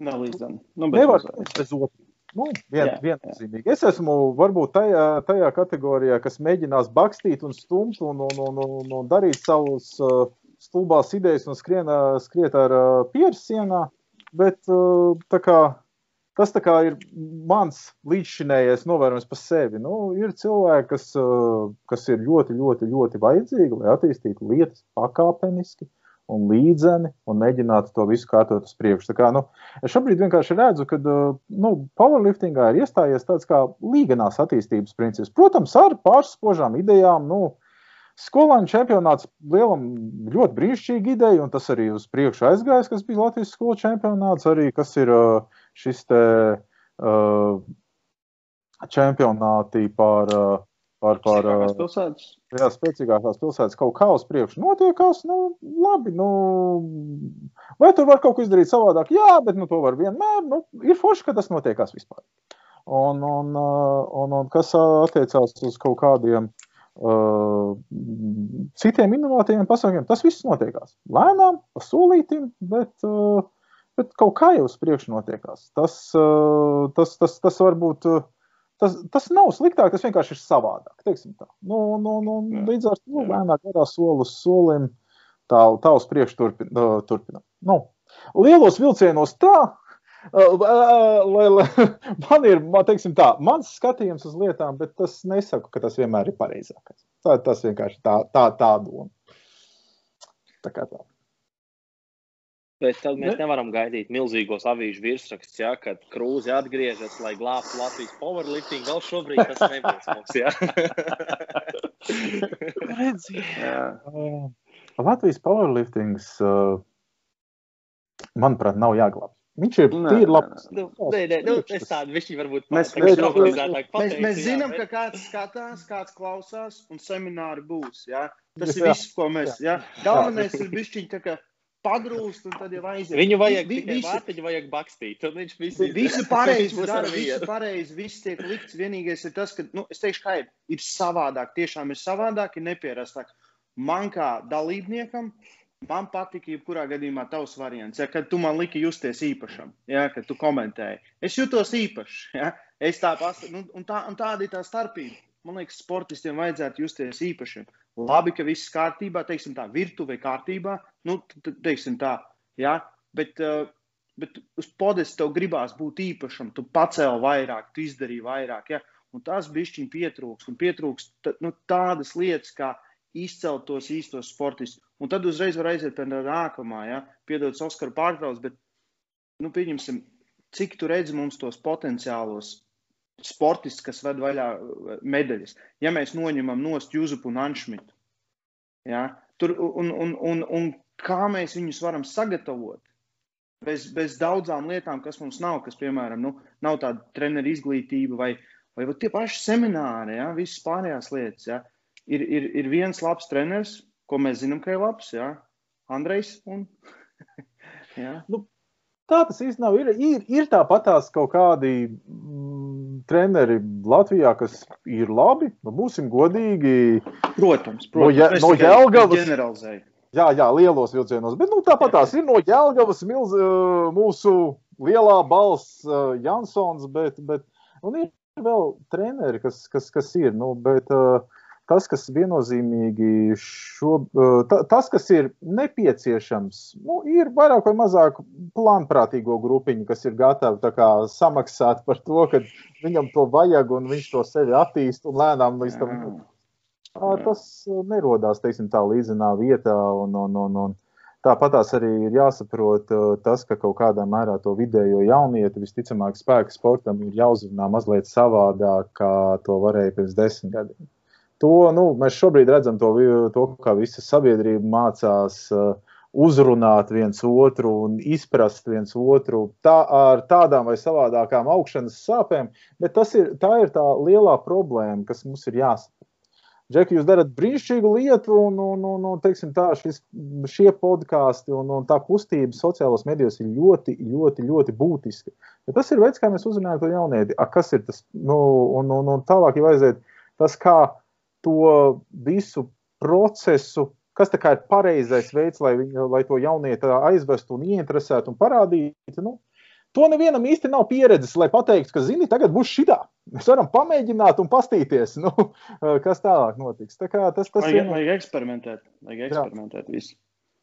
Nav līdzami. Nu, Nevar bez otra. Nu, vien, jā, viennozīmīgi. Jā. Es esmu varbūt tajā, tajā kategorijā, kas mēģinās bakstīt un stumt un, un, un, un, un darīt savus uh, stulbās idejas un skrien, skriet ar uh, pieru sienā. Bet uh, kā, tas kā ir mans līdzšinējais novērojums par sevi. Nu, ir cilvēki, kas, uh, kas ir ļoti, ļoti, ļoti vajadzīgi, lai attīstītu lietas pakāpeniski. Un līdzeni un mēģinātu to visu kārtot uz priekšu. Kā, nu, es šobrīd vienkārši redzu, ka nu, powerliftingā ir iestājies tāds kā līganās attīstības princips. Protams, ar pārspožām idejām. Nu, Skolēnu čempionāts lielam ļoti brīnišķīga ideja, un tas arī uz priekšu aizgājis, kas bija Latvijas skolu čempionāts, arī kas ir šis te uh, čempionāti par uh, par, par pilsētas. Jā, spēcīgākās pilsētas kaut kā uz priekšu notiekās. Nu, labi, nu, vai tur var kaut ko izdarīt savādāk? Jā, bet nu, to var vienmēr. Nu, ir forši, ka tas notiekās vispār. Un, un, un, un kas attiecās uz kaut kādiem uh, citiem inovatīviem pasākumiem, tas viss notiekās lēnām, pa solītim, bet, uh, bet kaut kā jau uz priekšu notiekās. Tas, uh, tas, tas, tas varbūt. Uh, Tas, tas nav sliktāk, tas vienkārši ir savādāk. Nu, nu, nu, līdz ar to lēnāk garā soli uz solim tā, tā uz priekšu turpin, turpinām. Nu, lielos vilcienos tā, lai, lai, man ir teiksim, tā, mans skatījums uz lietām, bet tas nesaku, ka tas vienmēr ir pareizākais. Tā, tas vienkārši tā, tā, tā doma. Tā kā tā. Bet tad mēs ne? nevaram gaidīt milzīgos avīžu virsrakstus, ja, kad krūze atgriežas, lai glābtu Latvijas powerlifting. Vēl šobrīd tas nebūs mums. Ja. Redzi, Latvijas powerliftings, manuprāt, nav jāglābj. Viņš ir tīri labs. Nē, nē, nu, es tādu viņš varbūt mēs, mēs, mēs, mēs, mēs zinām, ka kāds skatās, kāds klausās, un semināri būs. Ja? Tas ir viss, ko mēs. Ja? Galvenais ir bišķiņ tā kā pagrūst, un tad jau aiziet. Viņu vajag vi, tikai vārtiņu vajag bakstīt, viņš visu, visu pareizi dara, visu pareizi, viss tiek likts. Vienīgais ir tas, ka, nu, es teikšu, kā ir, ir savādāk, tiešām ir savādāk, ir nepierastāk. Man kā dalībniekam Man patika, jebkurā gadījumā, tavs variants. Ja, kad tu man liki justies īpašam, ja, kad tu komentēji, es jutos īpašs. Ja, es tā pastu, nu, un, tā, un tāda ir tā starpība. Man liekas, sportistiem vajadzētu justies īpašiem. Labi, ka viss kārtībā, teiksim tā, virtuvē kārtībā, nu, teiksim tā, ja, bet, uh, bet uz podes tev gribās būt īpašam, tu pacēli vairāk, tu izdarīji vairāk, ja, un tas bišķiņ pietrūks, un pietrūks nu, tādas lietas, kā izcelt tos īstos sportistus. Un tad uzreiz var aiziet pie nākamā, ja? piedod Oskaru pārtrauc, bet, nu, pieņemsim, cik tu redzi mums tos potenciālos sportistus, kas ved vaļā uh, medaļas. Ja mēs noņemam nost Juzupu un Anšmitu, ja? Tur, un, un, un, un kā mēs viņus varam sagatavot, bez, bez daudzām lietām, kas mums nav, kas, piemēram, nu, nav tāda treneru izglītība vai, vai tie paši semināri, ja? visas pārējās lietas. Ja? ir, ir, ir viens labs treneris, ko mēs zinām, ka ir labs. Jā. Andrejs. Un... nu, tā tas īstenībā ir. Ir, ir tāpatās kaut kādi treneri Latvijā, kas ir labi. Nu, būsim godīgi. Protams, protams. No, ja, no. Generalizēju. Jā, jā, lielos vilcienos. Bet nu, tāpat tās ir no Jelgavas milz, mūsu lielā balss Jansons, bet, bet ir vēl treneri, kas, kas, kas ir. Nu, bet, uh, tas, kas viennozīmīgi šo, tas, kas ir nepieciešams, nu, ir vairāk vai mazāk plānprātīgo grupiņu, kas ir gatavi kā, samaksāt par to, ka viņam to vajag un viņš to sevi attīst un lēnām līdz tam. Tas nerodās, teiksim, tā līdzenā vietā. Un, un, un, un tāpat arī ir jāsaprot tas, ka kaut kādā mērā to vidējo jaunieti visticamāk spēka sportam ir jāuzrunā mazliet savādāk, kā to varēja pirms desmit gadiem to nu, mēs šobrīd redzam, to, to kā visa sabiedrība mācās uh, uzrunāt viens otru un izprast viens otru tā, ar tādām vai savādākām augšanas sāpēm. Bet ir, tā ir tā lielā problēma, kas mums ir jāsaprot. Džeki, jūs darat brīnišķīgu lietu, un, un, un, un teiksim, tā, šis, šie podkāsti un, un tā kustība sociālajos medijos ir ļoti, ļoti, ļoti būtiska. Ja tas ir veids, kā mēs uzrunājam to jaunieti. A, kas ir tas? Nu, un, un, un tālāk jau aiziet tas, kā to visu procesu, kas ir pareizais veids, lai, viņu, lai to jaunieti aizvestu un ieinteresētu un parādītu. Nu, to nevienam īsti nav pieredzes, lai pateiktu, ka, zini, tagad būs šitā. Mēs varam pamēģināt un paskatīties, nu, kas tālāk notiks. Tā kā tas, tas vajag, vien... vajag eksperimentēt, vajag eksperimentēt visu.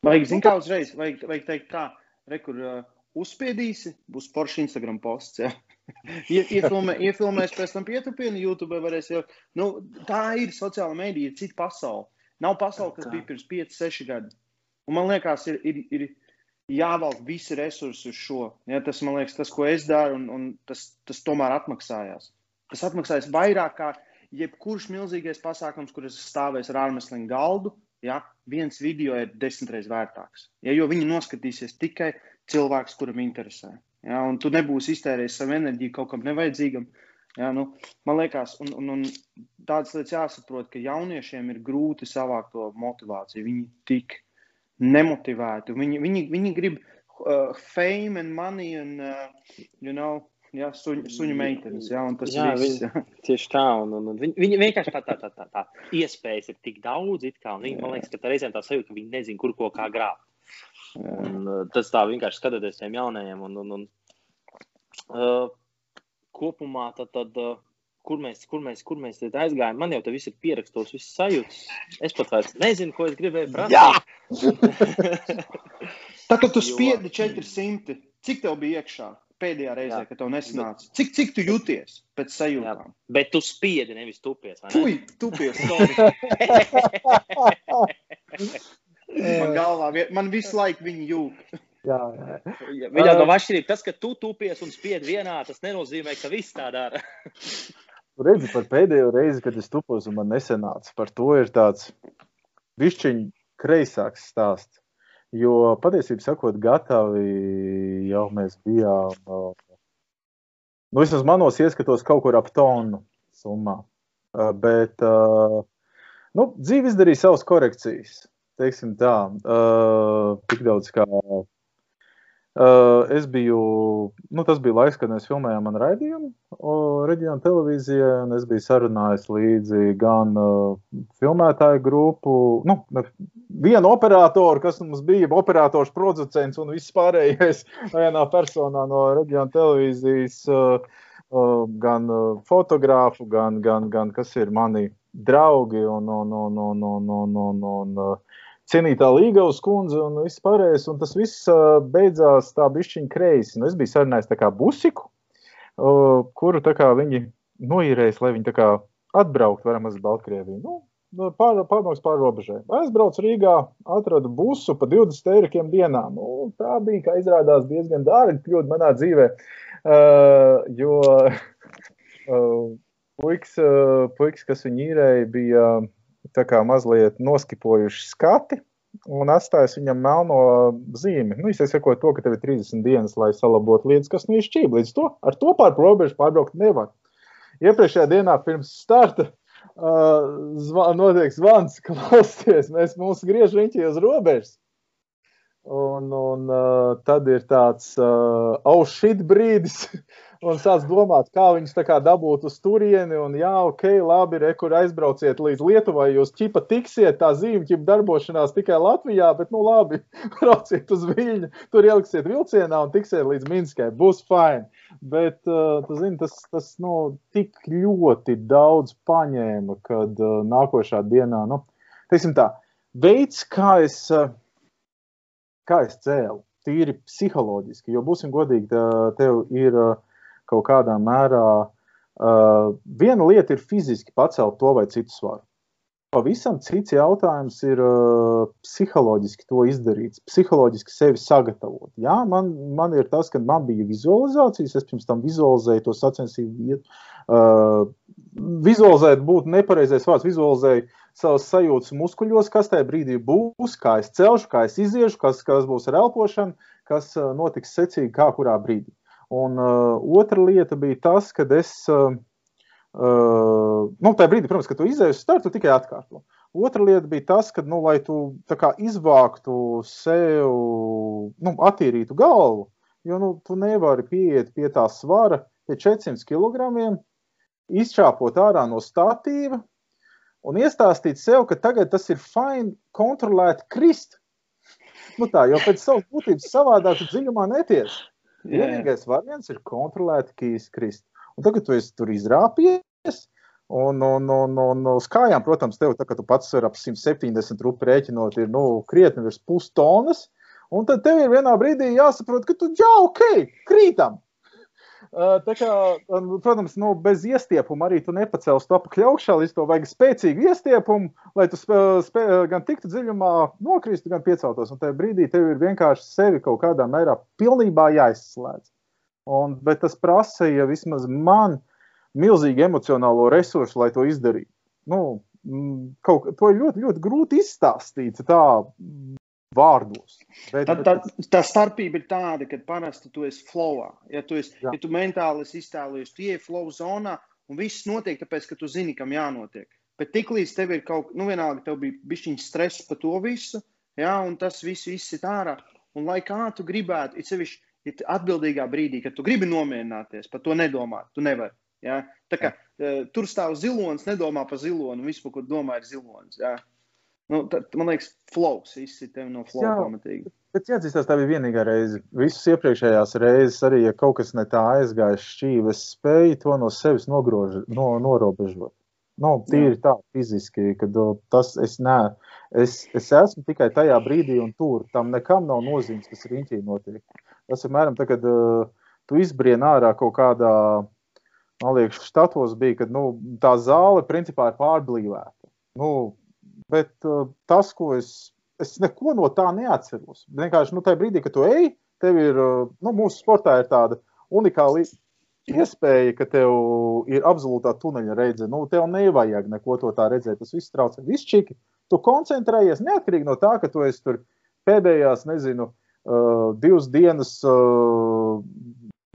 Vajag, zin, kā uzreiz, vajag, vajag teikt tā, rekur uh, uzspiedīsi, būs porši Instagram posts. Ja? Iefilmē, iefilmēs, pēc tam pietupini, YouTube varēs jau. Nu, tā ir sociāla mēdīja, ir cita pasaule. Nav pasaule, kas bija pirms 5, 6 gadi. Un man liekas, ir, ir, ir jāvelk visi resursi uz šo. Ja, tas, man liekas, tas, ko es daru, un, un tas, tas tomēr atmaksājās. Tas atmaksājas vairāk kā jebkurš milzīgais pasākums, kur es stāvēju ar ārmesliņu galdu. Ja, viens video ir desmitreiz vērtāks. Ja, jo viņi noskatīsies tikai cilvēks, kuram interesē. Ja, un tu nebūsi iztērējis savu enerģiju kaut kam nevajadzīgam. Ja, nu, man liekas, un, un, un tādas lietas jāsaprot, ka jauniešiem ir grūti savākt to motivāciju. Viņi tik nemotivēti. Viņi, viņi, viņi grib uh, fame and money un, uh, you know, Jā, suņu, suņu meitenes. Jā, tas jā, viss, jā. tieši tā. Un, un, un viņi, viņi vienkārši tā, tā, tā, tā, tā iespējas ir tik daudz, kā, un viņi, man liekas, ka reizēm tā sajūta, ka viņi nezina, kur ko kā grābt. Un, uh, tas tā vienkārši skatoties tiem jaunajiem. Un, un, un, uh, kopumā tad, tad, uh, kur mēs, kur mēs, kur mēs aizgājām. Man jau te viss ir pierakstos, viss sajūtas. Es pat vairs nezinu, ko es gribēju prasīt. Tā kā tu spiedi 400, cik tev bija iekšā? Pēdējā reizē, kad tev nesanāca. Cik, cik tu jūties pēc sajūtām? Jā, bet tu spiedi, nevis tupies. Ne? Fui, tupies. man galvā, man visu laiku viņi jūt. Jā, jā. Viņam nav atšķirība. Tas, ka tu tupies un spied vienā, tas nenozīmē, ka viss tā dara. Redzi, par pēdējo reizi, kad es tupos un man nesenāca, par to ir tāds višķiņ kreisāks stāsts. Jo patiesībā sakot, gatavi jau mēs bijām. Nu, vismaz manos ieskatos kaut kur ap tonu summā. Bet nu, dzīve izdarīja savas korekcijas. Teiksim tā, tik daudz kā Uh, es biju, nu, tas bija laiks, kad mēs filmējām manu raidījumu reģionu televīzijā, es biju sarunājis līdzi gan uh, filmētāju grupu, nu, vienu operatoru, kas mums bija operators, producents un viss pārējais vienā personā no reģionu televīzijas, uh, gan fotogrāfu, gan, gan, gan, kas ir mani draugi un, un, un, un, un, un, un, un, un cienītā Līgavas kundze un viss pārējais. Un tas viss beidzās tā bišķiņa kreisi. Nu, es biju sarunājis tā kā busiku, kuru tā kā viņi noīrēs, lai viņi tā kā atbraukt varam uz Baltkrieviju. Nu, nu pār, pārmauks pār robežai. Aizbraucu Rīgā, atradu busu pa 20 eirikiem dienā. Nu, tā bija, kā izrādās, diezgan dārga kļūda manā dzīvē, uh, jo uh, puiks, uh, puiks, kas viņu īrēja, bija uh, tā kā mazliet noskipojuši skati un atstājis viņam melno zīmi. Nu, es saku to, ka tev ir 30 dienas, lai salabotu lietas, kas nu ir šķīvi. Līdz to ar to pār robežu pārbraukt nevar. Iepriekšējā dienā pirms starta uh, zva, notiek zvans, ka valsties, mēs mūs griež riņķi uz robežas. Un, un uh, tad ir tāds uh, oh shit brīdis, un sāc domāt, kā viņus kā dabūt uz turieni. Un, jā, ok, labi, re, kur aizbrauciet līdz Lietuvai. Jūs ķipa tiksiet, tā zīme ķipa darbošanās tikai Latvijā, bet, nu, labi, brauciet uz Viļņu, tur ieliksiet vilcienā un tiksiet līdz Minskai. Būs fine. Bet, tu zini, tas, tas nu, tik ļoti daudz paņēma, kad uh, nākošā dienā, nu, teiksim tā, veids, kā es, uh, kā es cēlu. Tīri psiholoģiski, jo būsim godīgi, tev ir kaut kādā mērā. Uh, viena lieta ir fiziski pacelt to vai citu svaru. Pavisam cits jautājums ir uh, psiholoģiski to izdarīt, psiholoģiski sevi sagatavot. Jā, man, man ir tas, ka man bija vizualizācijas, es pirms tam vizualizēju to sacensību vietu. Uh, vizualizēt būtu nepareizais vārds. Vizualizēju savas sajūtas muskuļos, kas tajā brīdī būs, kā es celšu, kā es iziešu, kas, kas būs ar elpošanu, kas uh, notiks secīgi, kā kurā brīdī. Un uh, otra lieta bija tas, ka es, uh, uh, nu, tajā brīdī, protams, kad tu izēji uz startu, tu tikai atkārto. Otra lieta bija tas, ka, nu, lai tu kā, izvāktu sev, nu, attīrītu galvu, jo nu, tu nevari pieiet pie tā svara, pie 400 kg, izčāpot ārā no statīva un iestāstīt sev, ka tagad tas ir fini kontrolēt krist. Nu tā, jo pēc savas būtības savādāk dziļumā neties. Vienīgais variants ir kontrolēti kīs krist. Un tagad tu esi tur izrāpies. Un, un, un, un uz kājām, protams, tev, tā, tu pats ar ap 170 rupu rēķinot, ir nu, krietni virs pustonas. Un tad tev ir vienā brīdī jāsaprot, ka tu jau ok, krītam. Tā kā, protams, nu, bez iestiepuma arī tu nepacēlies to apakšu augšā, līdz to vajag spēcīgu iestiepumu, lai tu spē, spē, gan tiktu dziļumā, nokristu, gan pieceltos. Un tajā brīdī tev ir vienkārši sevi kaut kādā mērā pilnībā jāizslēdz. Un, bet tas prasīja vismaz man milzīgu emocionālo resursu, lai to izdarītu. Nu, kaut, to ir ļoti, ļoti grūti izstāstīt tā vārdos. Bet, tā, tā, tā starpība ir tāda, ka parasti tu esi flowā. Ja tu, esi, Jā. ja tu mentāli esi iztēlojies, tu ieej flow zonā un viss notiek, tāpēc, ka tu zini, kam jānotiek. Bet tiklīdz tev ir kaut kas, nu vienalga, tev bija bišķiņš stress par to visu, ja, un tas viss izsit ārā. Un lai kā tu gribētu, it sevišķi, ja atbildīgā brīdī, kad tu gribi nomierināties, par to nedomāt, tu nevari. Ja? Tā kā uh, tur stāv zilonis, nedomā par ziloni, visu, par ko domā, ir zilonis. Ja? Nu, tad, man liekas, flows izsita no flow Jā. pamatīgi. Bet jāatzīstās, tā bija vienīgā reize. Visas iepriekšējās reizes, arī ja kaut kas ne tā aizgāja šķīvi, es spēju to no sevis nogrož, no, norobežot. Nu, tīri tā, fiziski, kad tas es, ne, es, es esmu tikai tajā brīdī un tur. Tam nekam nav nozīmes, kas riņķī notiek. Tas, piemēram, tā, kad uh, tu izbrien ārā kaut kādā, man liekas, štatos bija, kad nu, tā zāle principā ir pārblīvēta. Nu, bet uh, tas, ko es, es neko no tā neatceros. Vienkārši, nu, tajā brīdī, kad tu ej, tev ir, uh, nu, mūsu sportā ir tāda unikāla iespēja, ka tev ir absolūtā tuneļa redze. Nu, tev nevajag neko to tā redzēt. Tas viss traucē. Viss čiki. Tu koncentrējies neatkarīgi no tā, ka tu esi tur pēdējās, nezinu, uh, divas dienas. Uh,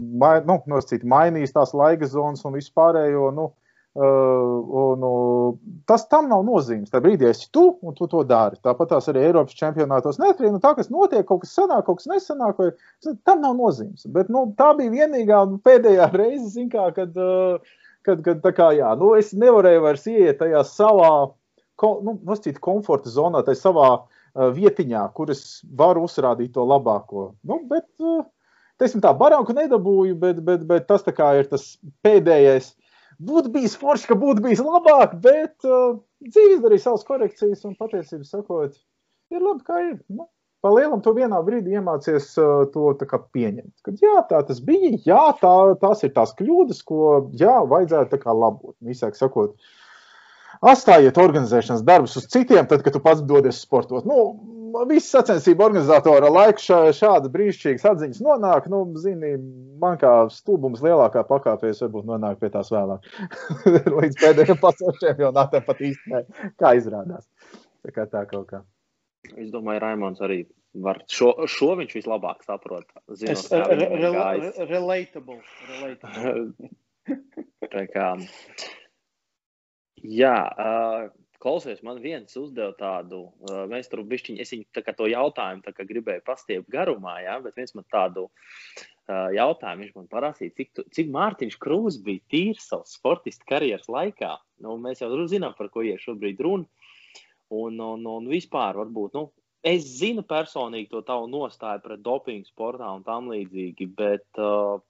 Mai, nu, nosacīt, mainījis tās laika zonas un vispārējo. Nu, un, uh, tas tam nav nozīmes. Tā brīdī esi tu, un tu to dari. Tāpat tās arī Eiropas čempionātos neatkarīgi no tā, kas notiek, kaut kas sanāk, kaut kas nesanāk. Vai, tam nav nozīmes. Bet nu, tā bija vienīgā un pēdējā reize, kā, kad, uh, kad, kad kā, jā, nu, es nevarēju vairs iet tajā savā nu, noscīt, komforta zonā, tajā savā uh, vietiņā, kur es varu uzrādīt to labāko. Nu, bet, teiksim tā, baranku nedabūju, bet, bet, bet tas ir tas pēdējais būtu bijis forši, ka būtu bijis labāk, bet uh, dzīve izdarīja savas korekcijas un patiesībā sakot, ir labi, kā ir. Nu, pa lielam to vienā brīdī iemācies uh, to pieņemt. Kad, jā, tā tas bija, jā, tā, tās ir tās kļūdas, ko jā, vajadzētu labot. Visāk sakot, atstājiet organizēšanas darbus uz citiem, tad, kad tu pats dodies sportot. Nu, visi sacensību organizatori laiku šā, šāda brīnišķīgas atziņas nonāk. Nu, zini, man kā stulbums lielākā pakāpēs varbūt nonāk pie tās vēlāk. Līdz pēdējiem pasaules čempionātiem pat īstenībā, kā izrādās. Tā kā tā kaut kā. Es domāju, Raimons arī var šo, šo viņš vislabāk saprot. Zinot, es, re, re, re, relatable. relatable. tā kā. Jā, uh, klausies, man viens uzdeva tādu, uh, mēs tur bišķiņi, es viņu tā kā to jautājumu tā kā gribēju pastiept garumā, jā, bet viens man tādu uh, jautājumu, viņš man parasīja, cik, tu, cik Mārtiņš Krūs bija tīrs savas sportista karjeras laikā. Nu, mēs jau zinām, par ko ir šobrīd runa. Un, un, un vispār, varbūt, nu, es zinu personīgi to tavu nostāju pret dopingu sportā un tam līdzīgi, bet uh,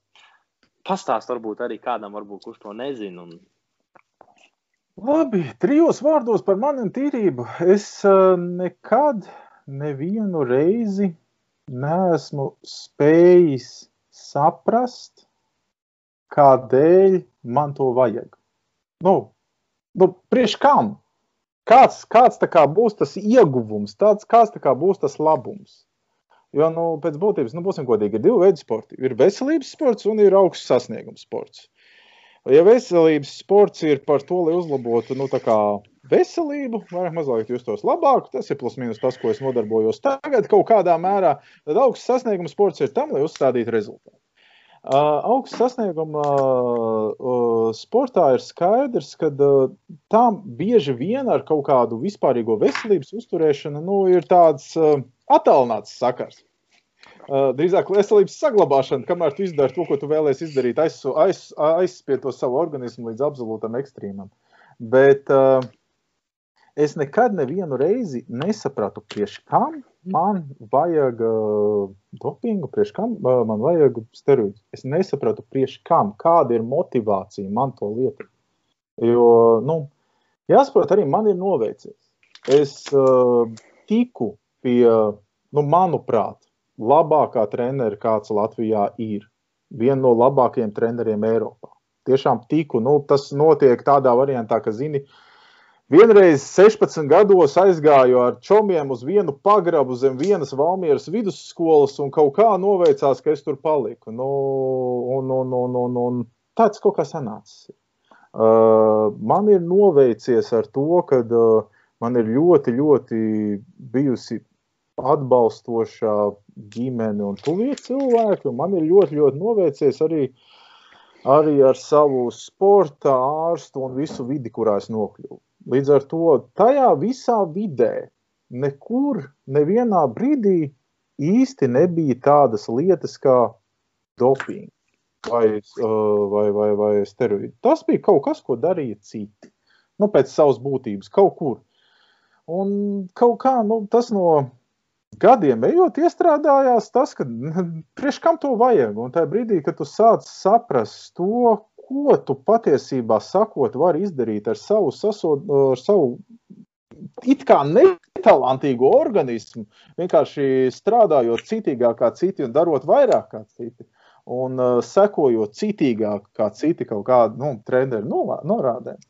pastāst varbūt arī kādam, varbūt, kurš to nezina. Un, Labi, trijos vārdos par manu tīrību. Es uh, nekad nevienu reizi neesmu spējis saprast, kādēļ man to vajag. Nu, nu priekš kam? Kāds, kāds kā būs tas ieguvums, tāds, kāds kā būs tas labums? Jo, nu, pēc būtības, nu, būsim godīgi, ir divi veidi sporta. Ir veselības sports un ir augsts sasniegums sports. Ja veselības sports ir par to, lai uzlabotu nu, veselību, vairāk mazāk justos labāk, tas ir plus mīnus tas, ko es nodarbojos tagad kaut kādā mērā, tad augsts sasniegums sports ir tam, lai uzstādītu rezultātu. Uh, augsts sasnieguma uh, sportā ir skaidrs, ka uh, tam bieži vien ar kaut kādu vispārīgo veselības uzturēšanu nu, ir tāds uh, attālināts sakars. Uh, drīzāk veselības saglabāšana, kamēr tu izdari to, ko tu vēlēsies izdarīt, aiz, aiz, aizspied to savu organismu līdz absolūtam ekstrēmam. Bet uh, es nekad nevienu reizi nesapratu, priekš kam man vajag uh, dopingu, priekš kam uh, man vajag steroīdus. Es nesapratu, priekš kam, kāda ir motivācija man to lietot. Jo, nu, jāsaprot, arī man ir noveicies. Es uh, tiku pie, nu, manuprāt, labākā trenera, kāds Latvijā ir. Viena no labākajiem treneriem Eiropā. Tiešām tiku, nu, tas notiek tādā variantā, ka, zini, vienreiz 16 gados aizgāju ar čomiem uz vienu pagrabu zem vienas Valmieras vidusskolas un kaut kā noveicās, ka es tur paliku. Nu, un, un, un, un, un tāds kaut kā sanācis. Uh, man ir noveicies ar to, ka uh, man ir ļoti, ļoti bijusi atbalstošā ģimene un tuvie cilvēki. Un man ir ļoti, ļoti novērsies arī, arī ar savu sporta ārstu un visu vidi, kurā es nokļuvu. Līdz ar to tajā visā vidē nekur, nevienā brīdī īsti nebija tādas lietas kā doping vai, vai, vai, vai steroīdi. Tas bija kaut kas, ko darīja citi. Nu, pēc savas būtības, kaut kur. Un kaut kā nu, tas no gadiem ejot, iestrādājās tas, ka priekš kam to vajag. Un tajā brīdī, kad tu sāc saprast to, ko tu patiesībā sakot, vari izdarīt ar savu, sasod, ar savu it kā netalantīgu organismu, vienkārši strādājot citīgāk kā citi un darot vairāk kā citi. Un uh, sekojot citīgāk kā citi kaut kādu nu, treneru norādēm.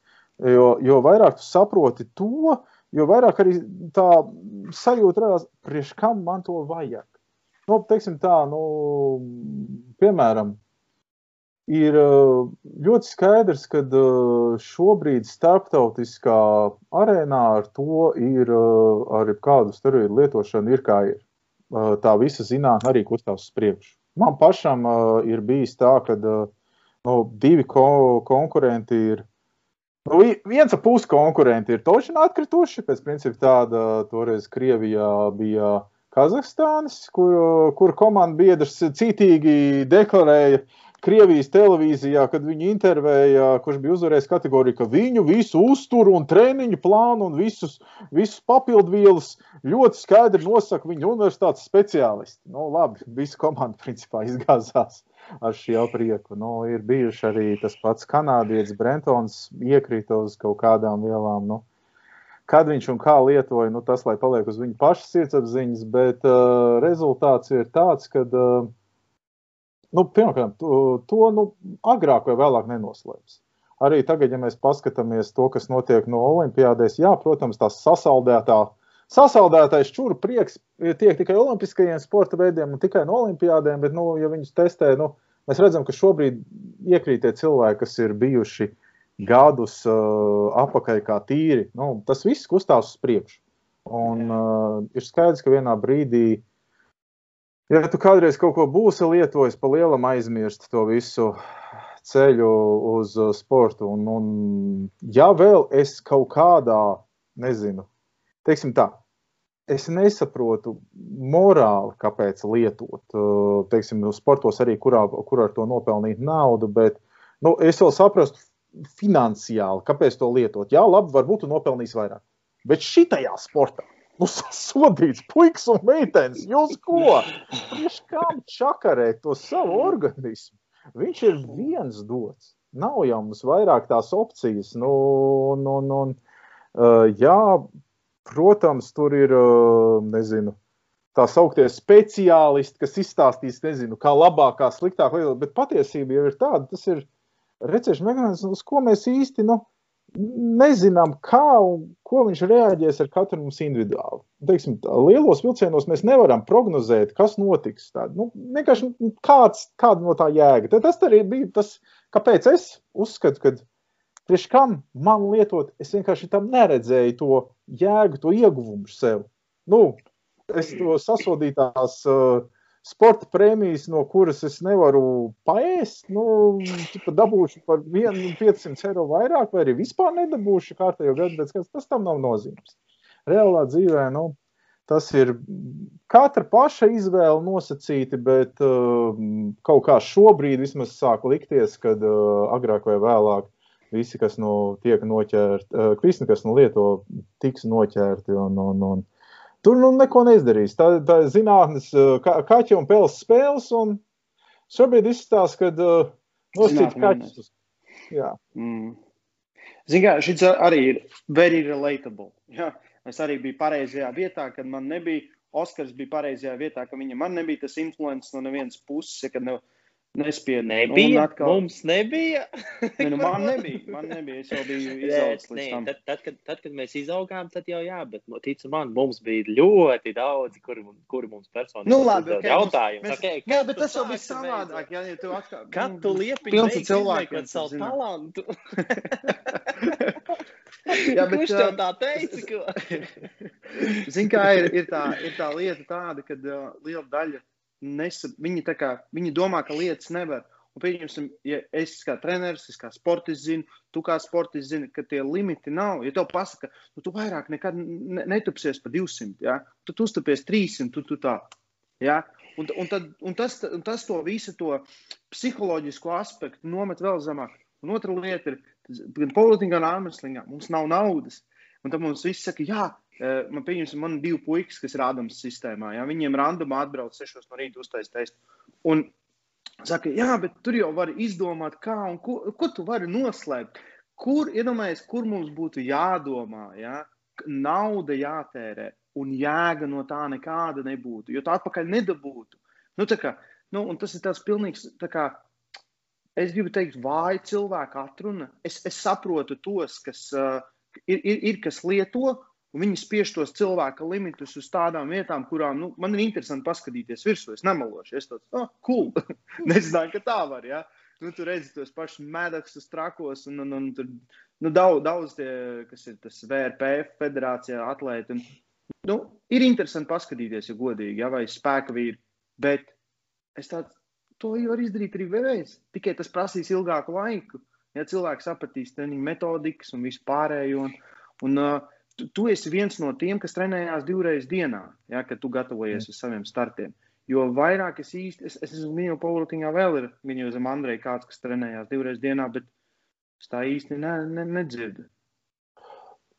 Jo, jo vairāk tu saproti to, jo vairāk arī tā sajūta radās, priekš kam man to vajag. Nu, teiksim tā, nu, piemēram, ir ļoti skaidrs, ka šobrīd starptautiskā arēnā ar to ir ar kādu steroīdu lietošanu ir kā ir. Tā visa zinātnē arī kustās uz priekšu. Man pašam ir bijis tā, ka nu, divi ko konkurenti ir. Nu, viens pusi konkurenti ir toši atkrituši. Pēc principa tāda toreiz Krievijā bija Kazahstānas, kur, kur komandas biedrs citīgi deklarēja, Krievijas televīzijā, kad viņi intervēja, kurš bija uzvarējis kategoriju, ka viņu visu uzturu un treniņu plānu un visus, visus papildvielas ļoti skaidri nosaka viņa universitātes speciālisti. Nu, labi, visa komanda principā izgāzās ar šī aprieku. Nu, ir bijuši arī tas pats kanādietis Brentons iekrita uz kaut kādām vielām. Nu, kad viņš un kā lietoja, nu, tas lai paliek uz viņa paša sirdsapziņas, bet uh, rezultāts ir tāds, ka uh, nu, pirmkārt, to, to nu, agrāk vai vēlāk nenoslēps. Arī tagad, ja mēs paskatāmies to, kas notiek no Olimpijādēs, jā, protams, tās sasaldētā, sasaldētais čūru prieks tiek tikai olimpiskajiem sporta veidiem un tikai no Olimpijādēm, bet, nu, ja viņus testē, nu, mēs redzam, ka šobrīd iekrītie cilvēki, kas ir bijuši gadus uh, apakaļ kā tīri, nu, tas viss kustās uz priekšu. Un uh, ir skaidrs, ka vienā brīdī uh, Ja tu kādreiz kaut ko būsi lietojis, pa lielam aizmirst to visu ceļu uz sportu. Un, un ja vēl es kaut kādā, nezinu, teiksim tā, es nesaprotu morāli, kāpēc lietot, uh, teiksim, sportos arī, kurā, kur ar to nopelnīt naudu, bet nu, es vēl saprastu finansiāli, kāpēc to lietot. Jā, labi, varbūt tu nopelnīs vairāk. Bet šitajā sportā Nu, sodīts puikas un meitenes. Jūs ko? Viņš kam čakarēt to savu organismu? Viņš ir viens dots. Nav jau mums vairāk tās opcijas. Nu, nu, nu, uh, jā, protams, tur ir, uh, nezinu, tā sauktie speciālisti, kas izstāstīs, nezinu, kā labāk, kā sliktāk bet patiesība jau ir tāda, tas ir recēšu mehānisms, uz ko mēs īsti, nu, nezinām, kā un ko viņš reaģēs ar katru mums individuāli. Teiksim, lielos vilcienos mēs nevaram prognozēt, kas notiks. Tā, nu, vienkārši nu, kāds, kāda no tā jēga. Tad tas arī bija tas, kāpēc es uzskatu, ka priekš kam man lietot, es vienkārši tam neredzēju to jēgu, to ieguvumu sev. Nu, es to sasodītās uh, sporta prēmijas, no kuras es nevaru paēst, nu, dabūšu par 500 eiro vairāk, vai arī vispār nedabūšu kārtējo gadu, bet tas tam nav nozīmes. Reālā dzīvē, nu, tas ir katra paša izvēle nosacīti, bet uh, kaut kā šobrīd vismaz sāk likties, kad uh, agrāk vai vēlāk visi, kas nu tiek noķerti, uh, visi, kas nu lieto, tiks noķerti un, un, un Tur nu neko neizdarīs. Tā, ir zinātnes kā, kaķa un pels spēles. Un šobrīd izstāsta, ka uh, nosacīt kaķus. Jā. Mm. Ziniet, šis arī ir very relatable. Jā. Es arī biju pareizajā vietā, kad man nebija. Oskars bija pareizajā vietā, ka viņam nebija tas influences no nevienas puses. Kad ne, Nespēja. Nebija. Atkal... Mums nebija. ne, nu, man nebija. Man nebija. Es jau biju izaugs līdz tam. Tad, tad, kad, tad, kad mēs izaugām, tad jau jā, bet nu, tici man, mums bija ļoti daudz, kuri, kuri mums personīgi nu, labi, okay, jautājumi. Mēs... Okay, jā, bet tas jau bija savādāk. Jā, ja tu atkal. Kad tu liepi pilns cilvēku ar savu zinu. talantu. jā, bet, Kurš tev tā teica? Ko... Zini, kā ir, ir, tā, ir tā lieta tāda, ka uh, liela daļa nesa, viņi, kā, viņi domā, ka lietas nevar. Un, pieņemsim, ja es kā treneris, es kā sportists zinu, tu kā sportists zini, ka tie limiti nav. Ja tev pasaka, nu, tu vairāk nekad netupsies pa 200, ja? tu uztupies 300, tu, tu tā. Ja? Un, un, tad, un, tas, un tas to visu to psiholoģisko aspektu nomet vēl zemāk. Un otra lieta ir, gan politikā, gan ārmeslīgā mums nav naudas. Un tad mums viss saka, jā, man pieņemsim, man divi puikas, kas ir Ādams sistēmā. Ja? Viņiem randomā atbrauc 6 no rīta uztais testu. Un saka, jā, bet tur jau var izdomāt, kā un ko, ko tu vari noslēpt. Kur, iedomājies, kur mums būtu jādomā, ja? nauda jātērē un jēga no tā nekāda nebūtu, jo tā atpakaļ nedabūtu. Nu, kā, nu, tas ir tas pilnīgs, tā kā, es gribu teikt, vāja cilvēka atruna. Es, es saprotu tos, kas uh, ir, ir, ir, kas lieto, un viņi spiež tos cilvēka limitus uz tādām vietām, kurām nu, man ir interesanti paskatīties virsū. Es nemelošu, es tāds, oh, cool. Nezināju, ka tā var. Ja? Nu, tur redzi tos pašus medaļus, trakos, un, un, un tur nu, daudz, daudz tie, kas ir tas VRPF federācijā atlēti. Un, nu, ir interesanti paskatīties, ja godīgi, ja, vai spēka vīri. Bet es tādu to varu izdarīt arī vēlreiz. Tikai tas prasīs ilgāku laiku. Ja cilvēks sapratīs treniņu metodikas un visu pārējo. Un, un, uh, tu, tu esi viens no tiem, kas trenējās divreiz dienā, ja, kad tu gatavojies uz saviem startiem. Jo vairāk es īsti, es, es esmu minēju, Paulutiņā vēl ir minēju zem Andrei kāds, kas trenējās divreiz dienā, bet es tā īsti ne, ne, nedzirdu.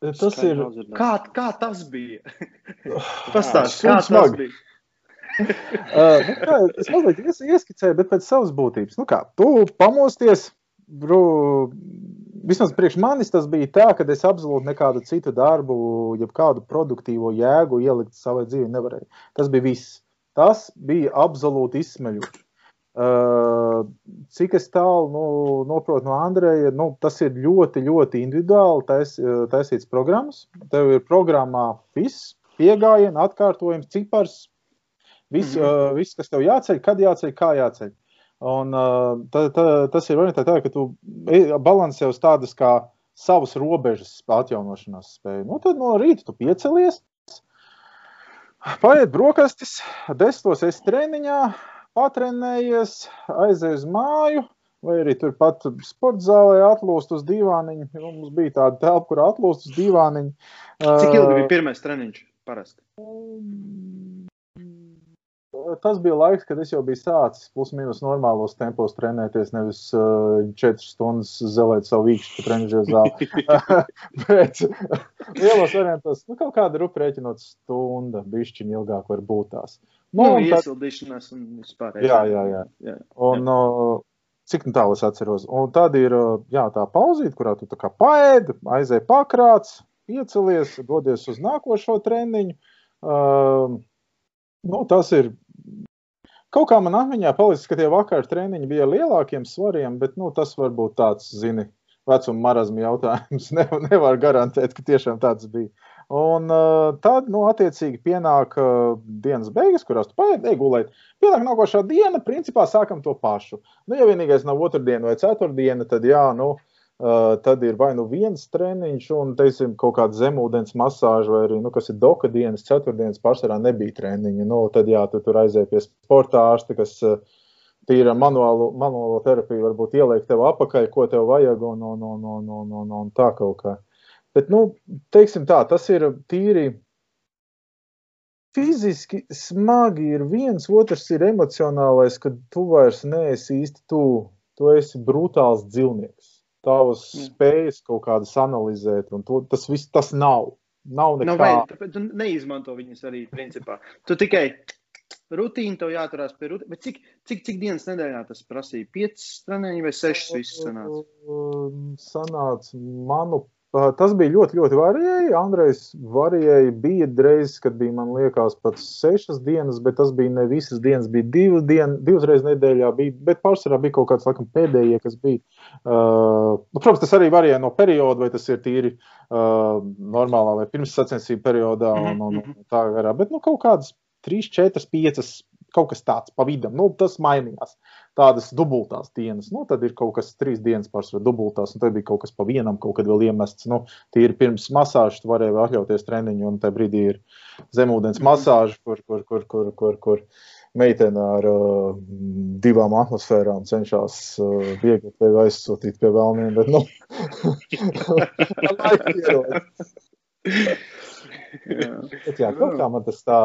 Tas ir. Kā, kā tas bija? Pastāstiet, kā tas smagi. bija. uh, nu kā, es mazliet ies, ieskicēju, bet pēc savas būtības. Nu kā, tu pamosties, bro, vismaz priekš manis tas bija tā, ka es absolūti nekādu citu darbu, jeb kādu produktīvo jēgu ielikt savai dzīvē nevarēju. Tas bija viss. Tas bija absolūti izsmeļoši. Uh, cik es tālu nu, noprotu no Andreja, nu, tas ir ļoti, ļoti individuāli tais, taisīts programmas. Tev ir programmā viss, pieejams, atkārtojums, cipars, viss, mm -hmm. uh, viss, kas tev jāceļ, kad jāceļ, kā jāceļ. Un, tā, tā, tas ir orientēts tā, ka tu balansē uz tādas kā savas robežas atjaunošanās spēju. Nu, tad no rīta tu piecelies, paiet brokastis, desmitos esi treniņā, patrenējies, aizej uz māju. Vai arī turpat sporta zālē atlūst uz dīvāniņa. Mums bija tāda telpa, kur atlūst uz dīvāniņa. Cik ilgi bija pirmais treniņš parasti? Tas bija laiks, kad es jau biju sācis plus-minus normālos tempos trenēties, nevis uh, 4 stundas zelēt savu vīkstu trenižera zāli. Bet lielos variantos, nu, kaut kāda rupa rēķinot stunda, bišķiņa ilgāk var būt tās. Nu, nu iesildīšanās un vispār. Jā, jā, jā. jā. Un, jā. Uh, cik nu tālu es atceros. Un tad ir jā, tā pauzīt, kurā tu tā kā paēdi, aizēji pakrāts, piecelies, dodies uz nākošo treniņu. Uh, nu, tas ir Kaut kā man atmiņā palicis, ka tie vakar treniņi bija lielākiem svariem, bet nu, tas varbūt tāds, zini, vecuma marazma jautājums. Ne, nevar garantēt, ka tiešām tāds bija. Un uh, tad, nu, attiecīgi, pienāk uh, dienas beigas, kurās tu paiet, ej gulēt. Pienāk nākošā diena, principā sākam to pašu. Nu, ja vienīgais nav otrdiena vai ceturtdiena, tad jā, nu, uh, tad ir vai nu viens treniņš, un teiksim, kaut kāda zemūdens masāža, vai arī, nu, kas ir doka dienas, ceturtdienas pārsvarā nebija treniņa. Nu, tad jā, tu tur aizēji pie sporta ārsta, kas uh, tīra manuālo, manuālo terapiju, varbūt ieliek tev apakaļ, ko tev vajag, un, un, un, un, un, un, un tā kaut kā. Bet, nu, teiksim tā, tas ir tīri fiziski smagi ir viens, otrs ir emocionālais, kad tu vairs neesi īsti tu, tu esi brutāls dzīvnieks tavas mm. spējas kaut kādas analizēt, un to, tas viss tas nav. Nav nekā. Nav vajag, tāpēc tu neizmanto viņus arī principā. Tu tikai rutīnu tev jāturās pie rutīnas. Bet cik, cik, cik dienas nedēļā tas prasīja? 5 treniņi vai 6 viss sanāca? Sanāca, manuprāt, Tas bija ļoti, ļoti varēji. Andrejs varēja, bija reizes, kad bija, man liekas, pat sešas dienas, bet tas bija ne visas dienas, bija divas, dien, divas reizes nedēļā, bija, bet pārsvarā bija kaut kāds, laikam, pēdējie, kas bija. Uh, nu, protams, tas arī varēja no perioda, vai tas ir tīri uh, normālā vai pirms sacensību periodā un, un, un tā garā, bet, nu, kaut kādas trīs, četras, piecas kaut kas tāds pa vidam. Nu, tas mainījās. Tādas dubultās dienas. Nu, tad ir kaut kas trīs dienas pārsvarā dubultās, un tad bija kaut kas pa vienam, kaut kad vēl iemests. Nu, tīri pirms masāžas tu varēji atļauties treniņu, un tajā brīdī ir zemūdens masāža, kur, kur, kur, kur, kur, kur meitene ar uh, divām atmosfērām cenšas uh, viegli tevi aizsūtīt pie vēlniem. Bet, nu. Bet, jā, kaut kā man tas tā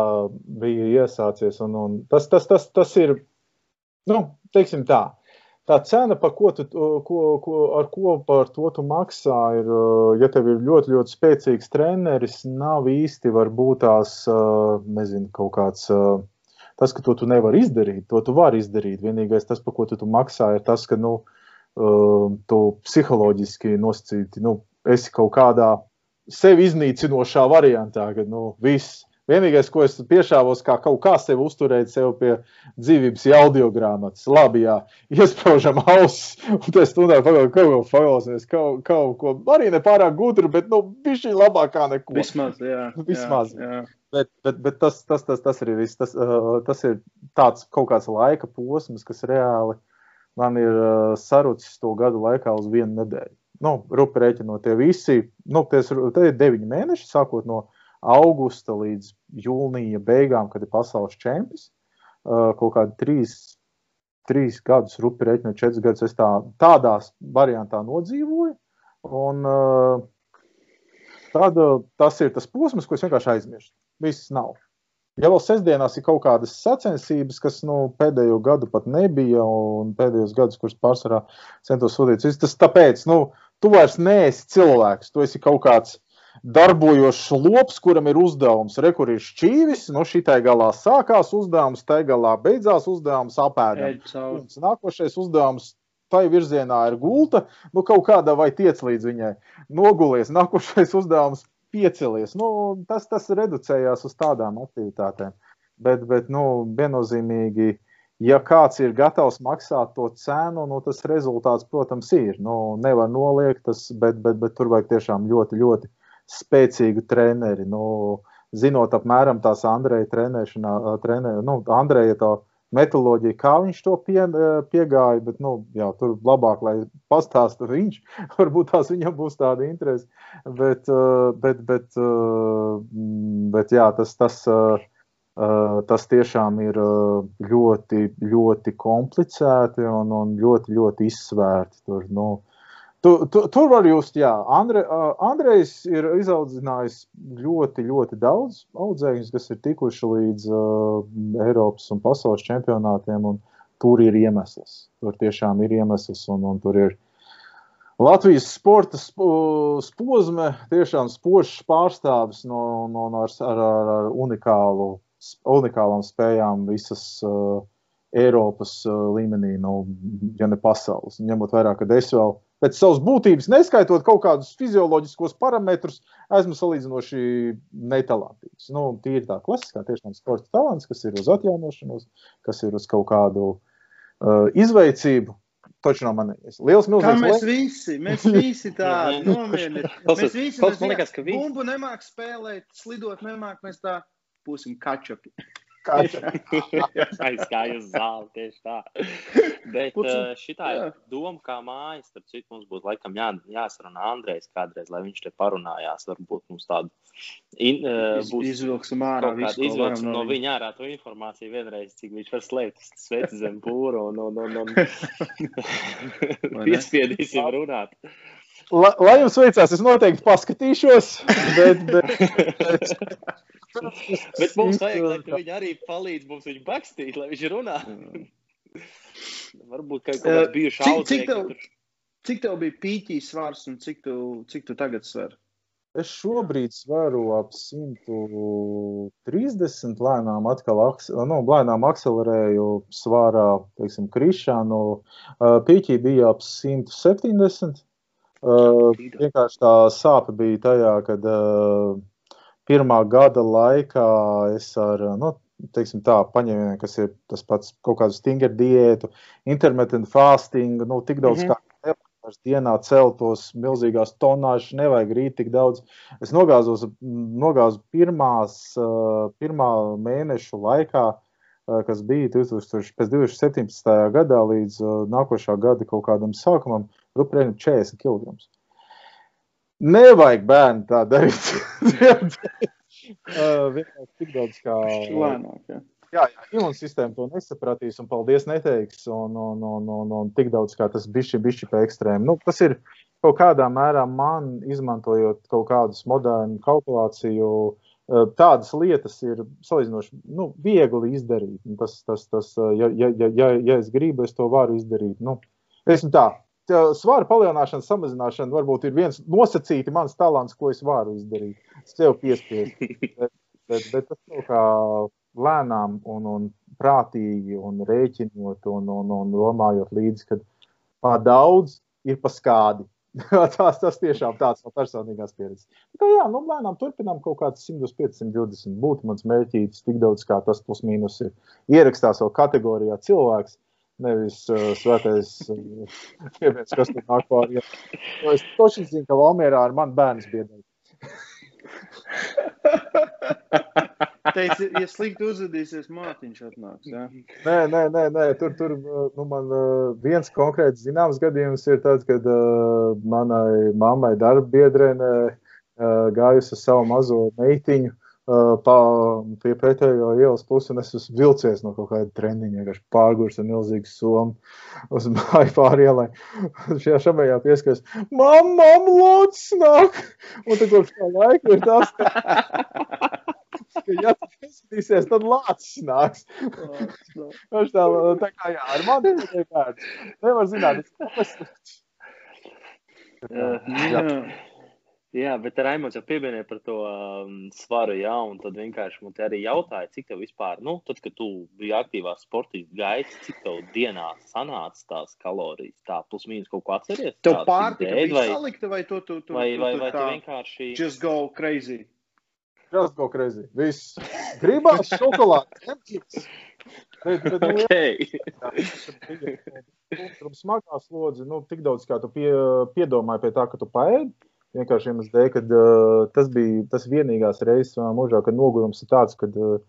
bija iesācies. Un, un tas, tas, tas, tas ir, nu, teiksim tā. tā cena, ko tu, ko, ko, ar ko par to tu maksā, ir, ja tev ir ļoti, ļoti spēcīgs treneris, nav īsti varbūt tās, nezinu, kaut kāds. Tas, ka to tu nevari izdarīt, to tu vari izdarīt. Vienīgais tas, par ko tu, tu maksā, ir tas, ka nu, tu psiholoģiski nosacīti, nu, esi kaut kādā sevi iznīcinošā variantā, ka nu, viss Vienīgais, ko es piešāvos, kā kaut kā sevi uzturēt sev pie dzīvības audiogrammatas. Labi, jā, iesprāžam ausis, un tas stundā pagaidām kaut ko failosies, kaut, kaut ko arī nepārāk gudru, bet, nu, bišķiņ labāk kā neko. Vismaz, jā. Vismaz. Jā, jā. Bet, bet, bet tas, tas, tas, tas arī viss. Tas, uh, tas ir tāds kaut kāds laika posms, kas reāli man ir uh, sarucis to gadu laikā uz vienu nedēļu. Nu, rupi rēķinot, tie visi, nu, tie ir deviņi mēneši, sākot no augusta līdz jūnija beigām, kad ir pasaules čempions. Uh, kaut kādi trīs, trīs gadus, rupi reiķinot, četrus gadus es tā, tādā variantā nodzīvoju. Un, uh, tad, tas ir tas posms, ko es vienkārši aizmirstu. Viss nav. Ja vēl sestdienās ir kaut kādas sacensības, kas nu, pēdējo gadu pat nebija, un pēdējos gadus, kurus pārsvarā centos sūtīt, tas tāpēc, nu, tu vairs neesi cilvēks, tu esi kaut kāds darbojošs lops, kuram ir uzdevums. Rekur ir šķīvis, no šitai galā sākās uzdevums, tai galā beidzās uzdevums apēdam. Nākošais uzdevums tai virzienā ir gulta, nu kaut kādā vai tiec līdz viņai. Nogulies, nākošais uzdevums piecelies. Nu, tas, tas reducējās uz tādām aktivitātēm. Bet, bet nu, viennozīmīgi, ja kāds ir gatavs maksāt to cenu, nu, tas rezultāts, protams, ir. Nu, nevar noliegt, tas, bet, bet, bet tur vajag tiešām ļoti, ļoti spēcīgu treneri. Nu, zinot apmēram tās Andreja trenēšanā, trenē, nu, Andreja to metoloģiju, kā viņš to pie, piegāja, bet nu, jā, tur labāk, lai pastāsta viņš, varbūt tās viņam būs tāda interese. Bet, bet, bet, bet jā, tas, tas, tas tiešām ir ļoti, ļoti komplicēti un, un ļoti, ļoti izsvērti. Tur, nu, Tu, tu, tur var just, jā, Andre, uh, Andrejs ir izaudzinājis ļoti, ļoti daudz audzēkņus, kas ir tikuši līdz uh, Eiropas un pasaules čempionātiem, un tur ir iemesls. Tur tiešām ir iemesls, un, un tur ir Latvijas sporta spozme, tiešām spožs pārstāvis no, no, no ar, ar, ar unikālu, unikālām spējām visas uh, Eiropas uh, līmenī, nu, ja ne pasaules. Ņemot vērā, ka es vēl pēc savas būtības, neskaitot kaut kādus fizioloģiskos parametrus, esmu salīdzinoši netalantīgs. Nu, tie ir tā klasiskā tiešām sporta talants, kas ir uz atjaunošanos, kas ir uz kaut kādu uh, izveicību. Taču nav manējis. Liels milzīgs. Mēs visi, mēs visi tādi nomierināti. Mēs visi, mēs liekas, ka viņi bumbu nemāk spēlēt, slidot nemāk, mēs tā būsim kačapi. Aizgāju uz zāli tieši tā. Bet uh, šī ir doma, kā mājas. Starp citu, mums būtu laikam jā, jāsarunā Andrejs kādreiz, lai viņš te parunājās. Varbūt mums tādu in, uh, būs izvilksim ārā. Izvilksim no viņa ārā to informāciju vienreiz, cik viņš var slēpt sveci zem pūru un, un, un, un piespiedīsim runāt. La, lai jums veicās, es noteikti paskatīšos. Bet, bet, bet, Bet mums vajag, lai viņi arī palīdz mums viņu bakstīt, lai viņš runā. Varbūt kaut kāds bijuši cik, cik, tev, tur... cik tev bija pīķīs svars un cik tu, cik tu tagad sver? Es šobrīd svaru ap 130 lēnām, atkal nu, lēnām akcelerēju svārā, teiksim, krišanu. Pīķī bija ap 170. Vienkārši tā sāpe bija tajā, kad pirmā gada laikā es ar, nu, teiksim tā, paņēmieniem, kas ir tas pats kaut kādu stingru diētu, intermittent fasting, nu, tik daudz mm -hmm. kā nevar dienā celtos milzīgās tonāžas, nevajag rīt tik daudz. Es nogāzos, nogāzu pirmās, pirmā mēnešu laikā, kas bija 2000, pēc 2017. gadā līdz nākošā gada kaut kādam sākumam, ruprēni 40 kg. Nevajag bērnu tā darīt. uh, vienkārši tik daudz kā. Lēnāk, jā. Jā, jā imūnsistēma to nesapratīs un paldies neteiks. Un, un, un, un, un tik daudz kā tas bišķi, bišķi pa ekstrēmu. Nu, tas ir kaut kādā mērā man, izmantojot kaut kādus modernu kalkulāciju tādas lietas ir salīdzinoši nu, viegli izdarīt. Tas, tas, tas, ja, ja, ja, ja, ja es gribu, es to varu izdarīt. Nu, esmu tā. Svara palielināšana, samazināšana varbūt ir viens nosacīti mans talants, ko es varu izdarīt. Es tev piespiedu. bet, bet, bet tas kaut kā lēnām un, un prātīgi un rēķinot un, un, un domājot līdzi, ka pār daudz ir pa skādi. tas, tas tiešām tāds no personīgās pieredzes. Tā jā, nu, lēnām turpinām kaut kāds 100, 520. Būtu mans mērķītis, tik daudz kā tas plus mīnus ir. Ierakstās vēl kategorijā cilvēks, nevis uh, svētais uh, pieviens, kas tur nāk pāri. Ja. Es toši zinu, ka Valmierā ar mani bērns biedrē. Teici, ja slikti uzvedīsies, Mārtiņš atnāks. Ja? Nē, nē, nē, nē. tur, tur nu, man viens konkrēts zināms gadījums ir tāds, kad uh, manai mammai darba biedrene uh, gājusi uz savu mazo meitiņu. Uh, pa, pie pretējo ielas puses, un es esmu vilcies no kaut kāda treniņa, vienkārši pārgurs ar milzīgu somu uz māju pāri ielai. Šajā šamējā pieskaras, mamma, lūdzu, nāk! Un tad kopš tā laika ir tas, ka ka, ja tu neskatīsies, tad lācis nāks. Viņš tā, tā kā, jā, ar mani tikai bērns. Nevar zināt, tas ir. Jā, bet Raimons jau pieminēja par to um, svaru, jā, un tad vienkārši man te arī jautāja, cik tev vispār, nu, tad, kad tu biji aktīvā sportista gaisa, cik tev dienā sanāca tās kalorijas, tā plus mīnus kaut ko atceries? Tev pārtika bija vai, salikta, vai tu, tu, tu, vai, vai, tu, vai, vai tu vienkārši... Just go crazy. Just go crazy. Viss. Gribās šokolādi. Bet, bet, nu, okay. Tur smagā slodze, nu, tik daudz, kā tu pie, piedomāji pie tā, ka tu paēdi. Vienkārši iemesls dēļ, ka uh, tas bija tas vienīgās reizes manā mūžā, kad nogurums ir tāds, ka uh,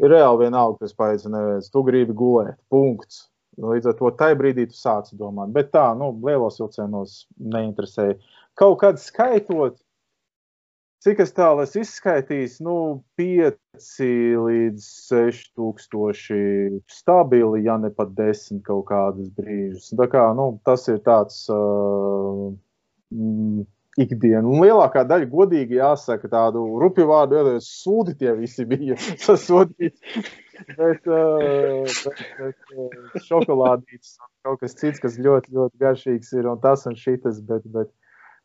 ir reāli vienalga, kas paēdis un neviens. Tu gribi gulēt. Punkts. Līdz ar to tajā brīdī tu sāci domāt. Bet tā, nu, lielos vilcienos neinteresēja. Kaut kad skaitot, Cik es tālu esmu izskaitījis, nu, 5 līdz 6 tūkstoši stabili, ja ne pat 10 kaut kādus brīžus. Tā kā, nu, tas ir tāds uh, mm, ikdiena. Un lielākā daļa, godīgi jāsaka, tādu rupju vārdu, jo sūdi tie visi bija sasodīti. bet, bet, bet šokolādītis un kaut kas cits, kas ļoti, ļoti garšīgs ir un tas un šitas, bet, bet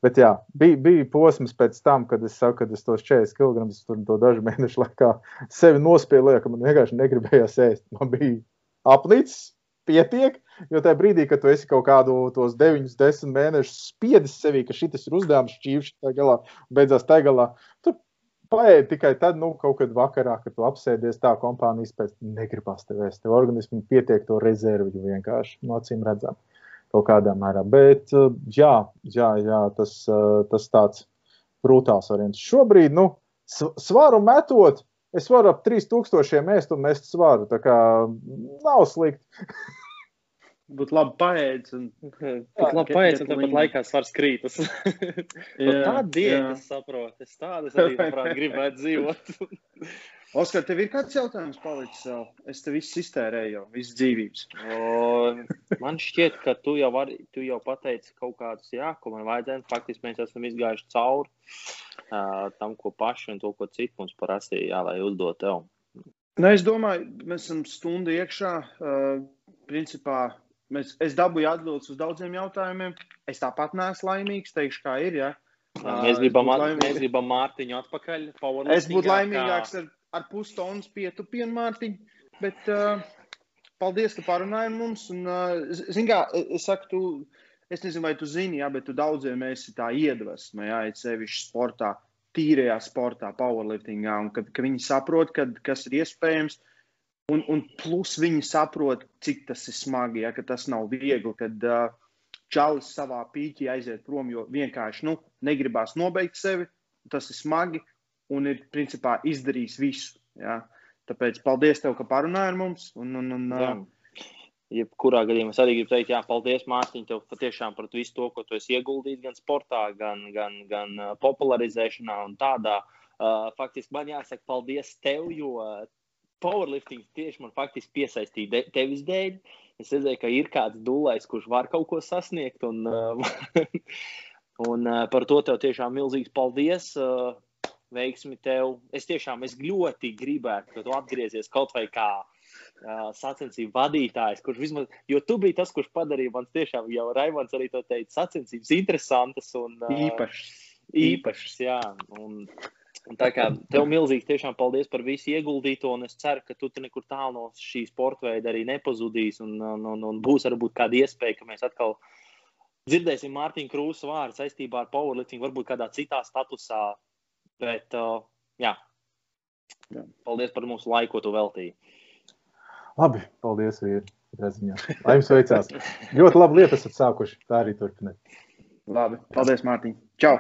Bet jā, bija, bija posms pēc tam, kad es saku, ka es tos 40 kg tur to dažu mēnešu laikā sevi nospēlēju, ka man vienkārši negribējās ēst. Man bija apnicis, pietiek, jo tajā brīdī, kad tu esi kaut kādu tos 9, 10 mēnešus spiedis sevī, ka šis ir uzdevums šķīvšs tā galā, beidzās tā galā, tu paēdi tikai tad, nu, kaut kad vakarā, kad tu apsēdies tā kompānijas pēc negribas tev ēst. Tev organismu pietiek to rezervju vienkārši no acīm redzam kaut kādā mērā. Bet eh, jā, jā, jā tas, eh, tas tāds brutāls variants. Šobrīd, nu, svaru metot, es varu ap 3000 mēst un mest svaru. Tā kā nav slikti. Būtu labi paēdis. Un... Būtu labi paēdis, un tāpat laikā svars krītas. Tāda diena, es saprotu. Es tādas arī gribētu dzīvot. Oskar, tev ir kāds jautājums palicis vēl? Es te visu iztērēju jau, visas dzīvības. O, man šķiet, ka tu jau, var, tu jau pateici kaut kādus, jā, ko man vajadzēja. Faktiski mēs esam izgājuši cauri uh, tam, ko paši un to, ko citi mums prasīja, jā, lai uzdot tev. Nu, es domāju, mēs esam stundu iekšā. Uh, principā mēs, es dabūju atbildes uz daudziem jautājumiem. Es tāpat neesmu laimīgs, teikšu, kā ir. Ja? Uh, mēs gribam, mēs gribam Mārtiņu atpakaļ. Es būtu laimīgāks ar ar pusstundas pietupienu, Mārtiņ. Bet uh, paldies, ka parunāji ar mums. Un, uh, zin kā, es saku, tu, es nezinu, vai tu zini, jā, bet tu daudziem esi tā iedvesma, jā, it sevišķi sportā, tīrajā sportā, powerliftingā, un kad, ka viņi saprot, kad, kas ir iespējams. Un, un plus viņi saprot, cik tas ir smagi, ja, ka tas nav viegli, kad uh, čalis savā pīķī aiziet prom, jo vienkārši nu, negribās nobeigt sevi. Tas ir smagi, un ir principā izdarījis visu. Ja? Tāpēc paldies tev, ka parunāji ar mums. Un, un, un, jā. Jebkurā gadījumā es arī gribu teikt, jā, paldies, Mārtiņ, tev patiešām par visu to, ko tu esi ieguldījis gan sportā, gan, gan, gan popularizēšanā un tādā. Uh, faktiski man jāsaka paldies tev, jo powerlifting tieši man faktiski piesaistīja tevis dēļ. Es redzēju, ka ir kāds dūlais, kurš var kaut ko sasniegt, un, uh, un uh, par to tev tiešām milzīgs paldies. Uh, veiksmi tev. Es tiešām es ļoti gribētu, ka tu atgriezies kaut vai kā uh, sacensību vadītājs, kurš vismaz, jo tu biji tas, kurš padarīja man tiešām, jau Raimons arī to teica, sacensības interesantas un uh, īpašas. Īpašas, jā. Un, un tā kā tev milzīgi tiešām paldies par visu ieguldīto, un es ceru, ka tu nekur tālu no šī sporta veida arī nepazudīs, un, un, un, un būs varbūt kāda iespēja, ka mēs atkal dzirdēsim Mārtiņu Krūsu vārdu saistībā ar powerlifting, varbūt kādā citā statusā, bet uh, jā. jā. Paldies par mūsu laiku, ko tu veltīji. Labi, paldies, vīri. Lai jums veicās. ļoti labi lieta esat sākuši. Tā arī turpiniet. Labi, paldies, Mārtiņ. Čau!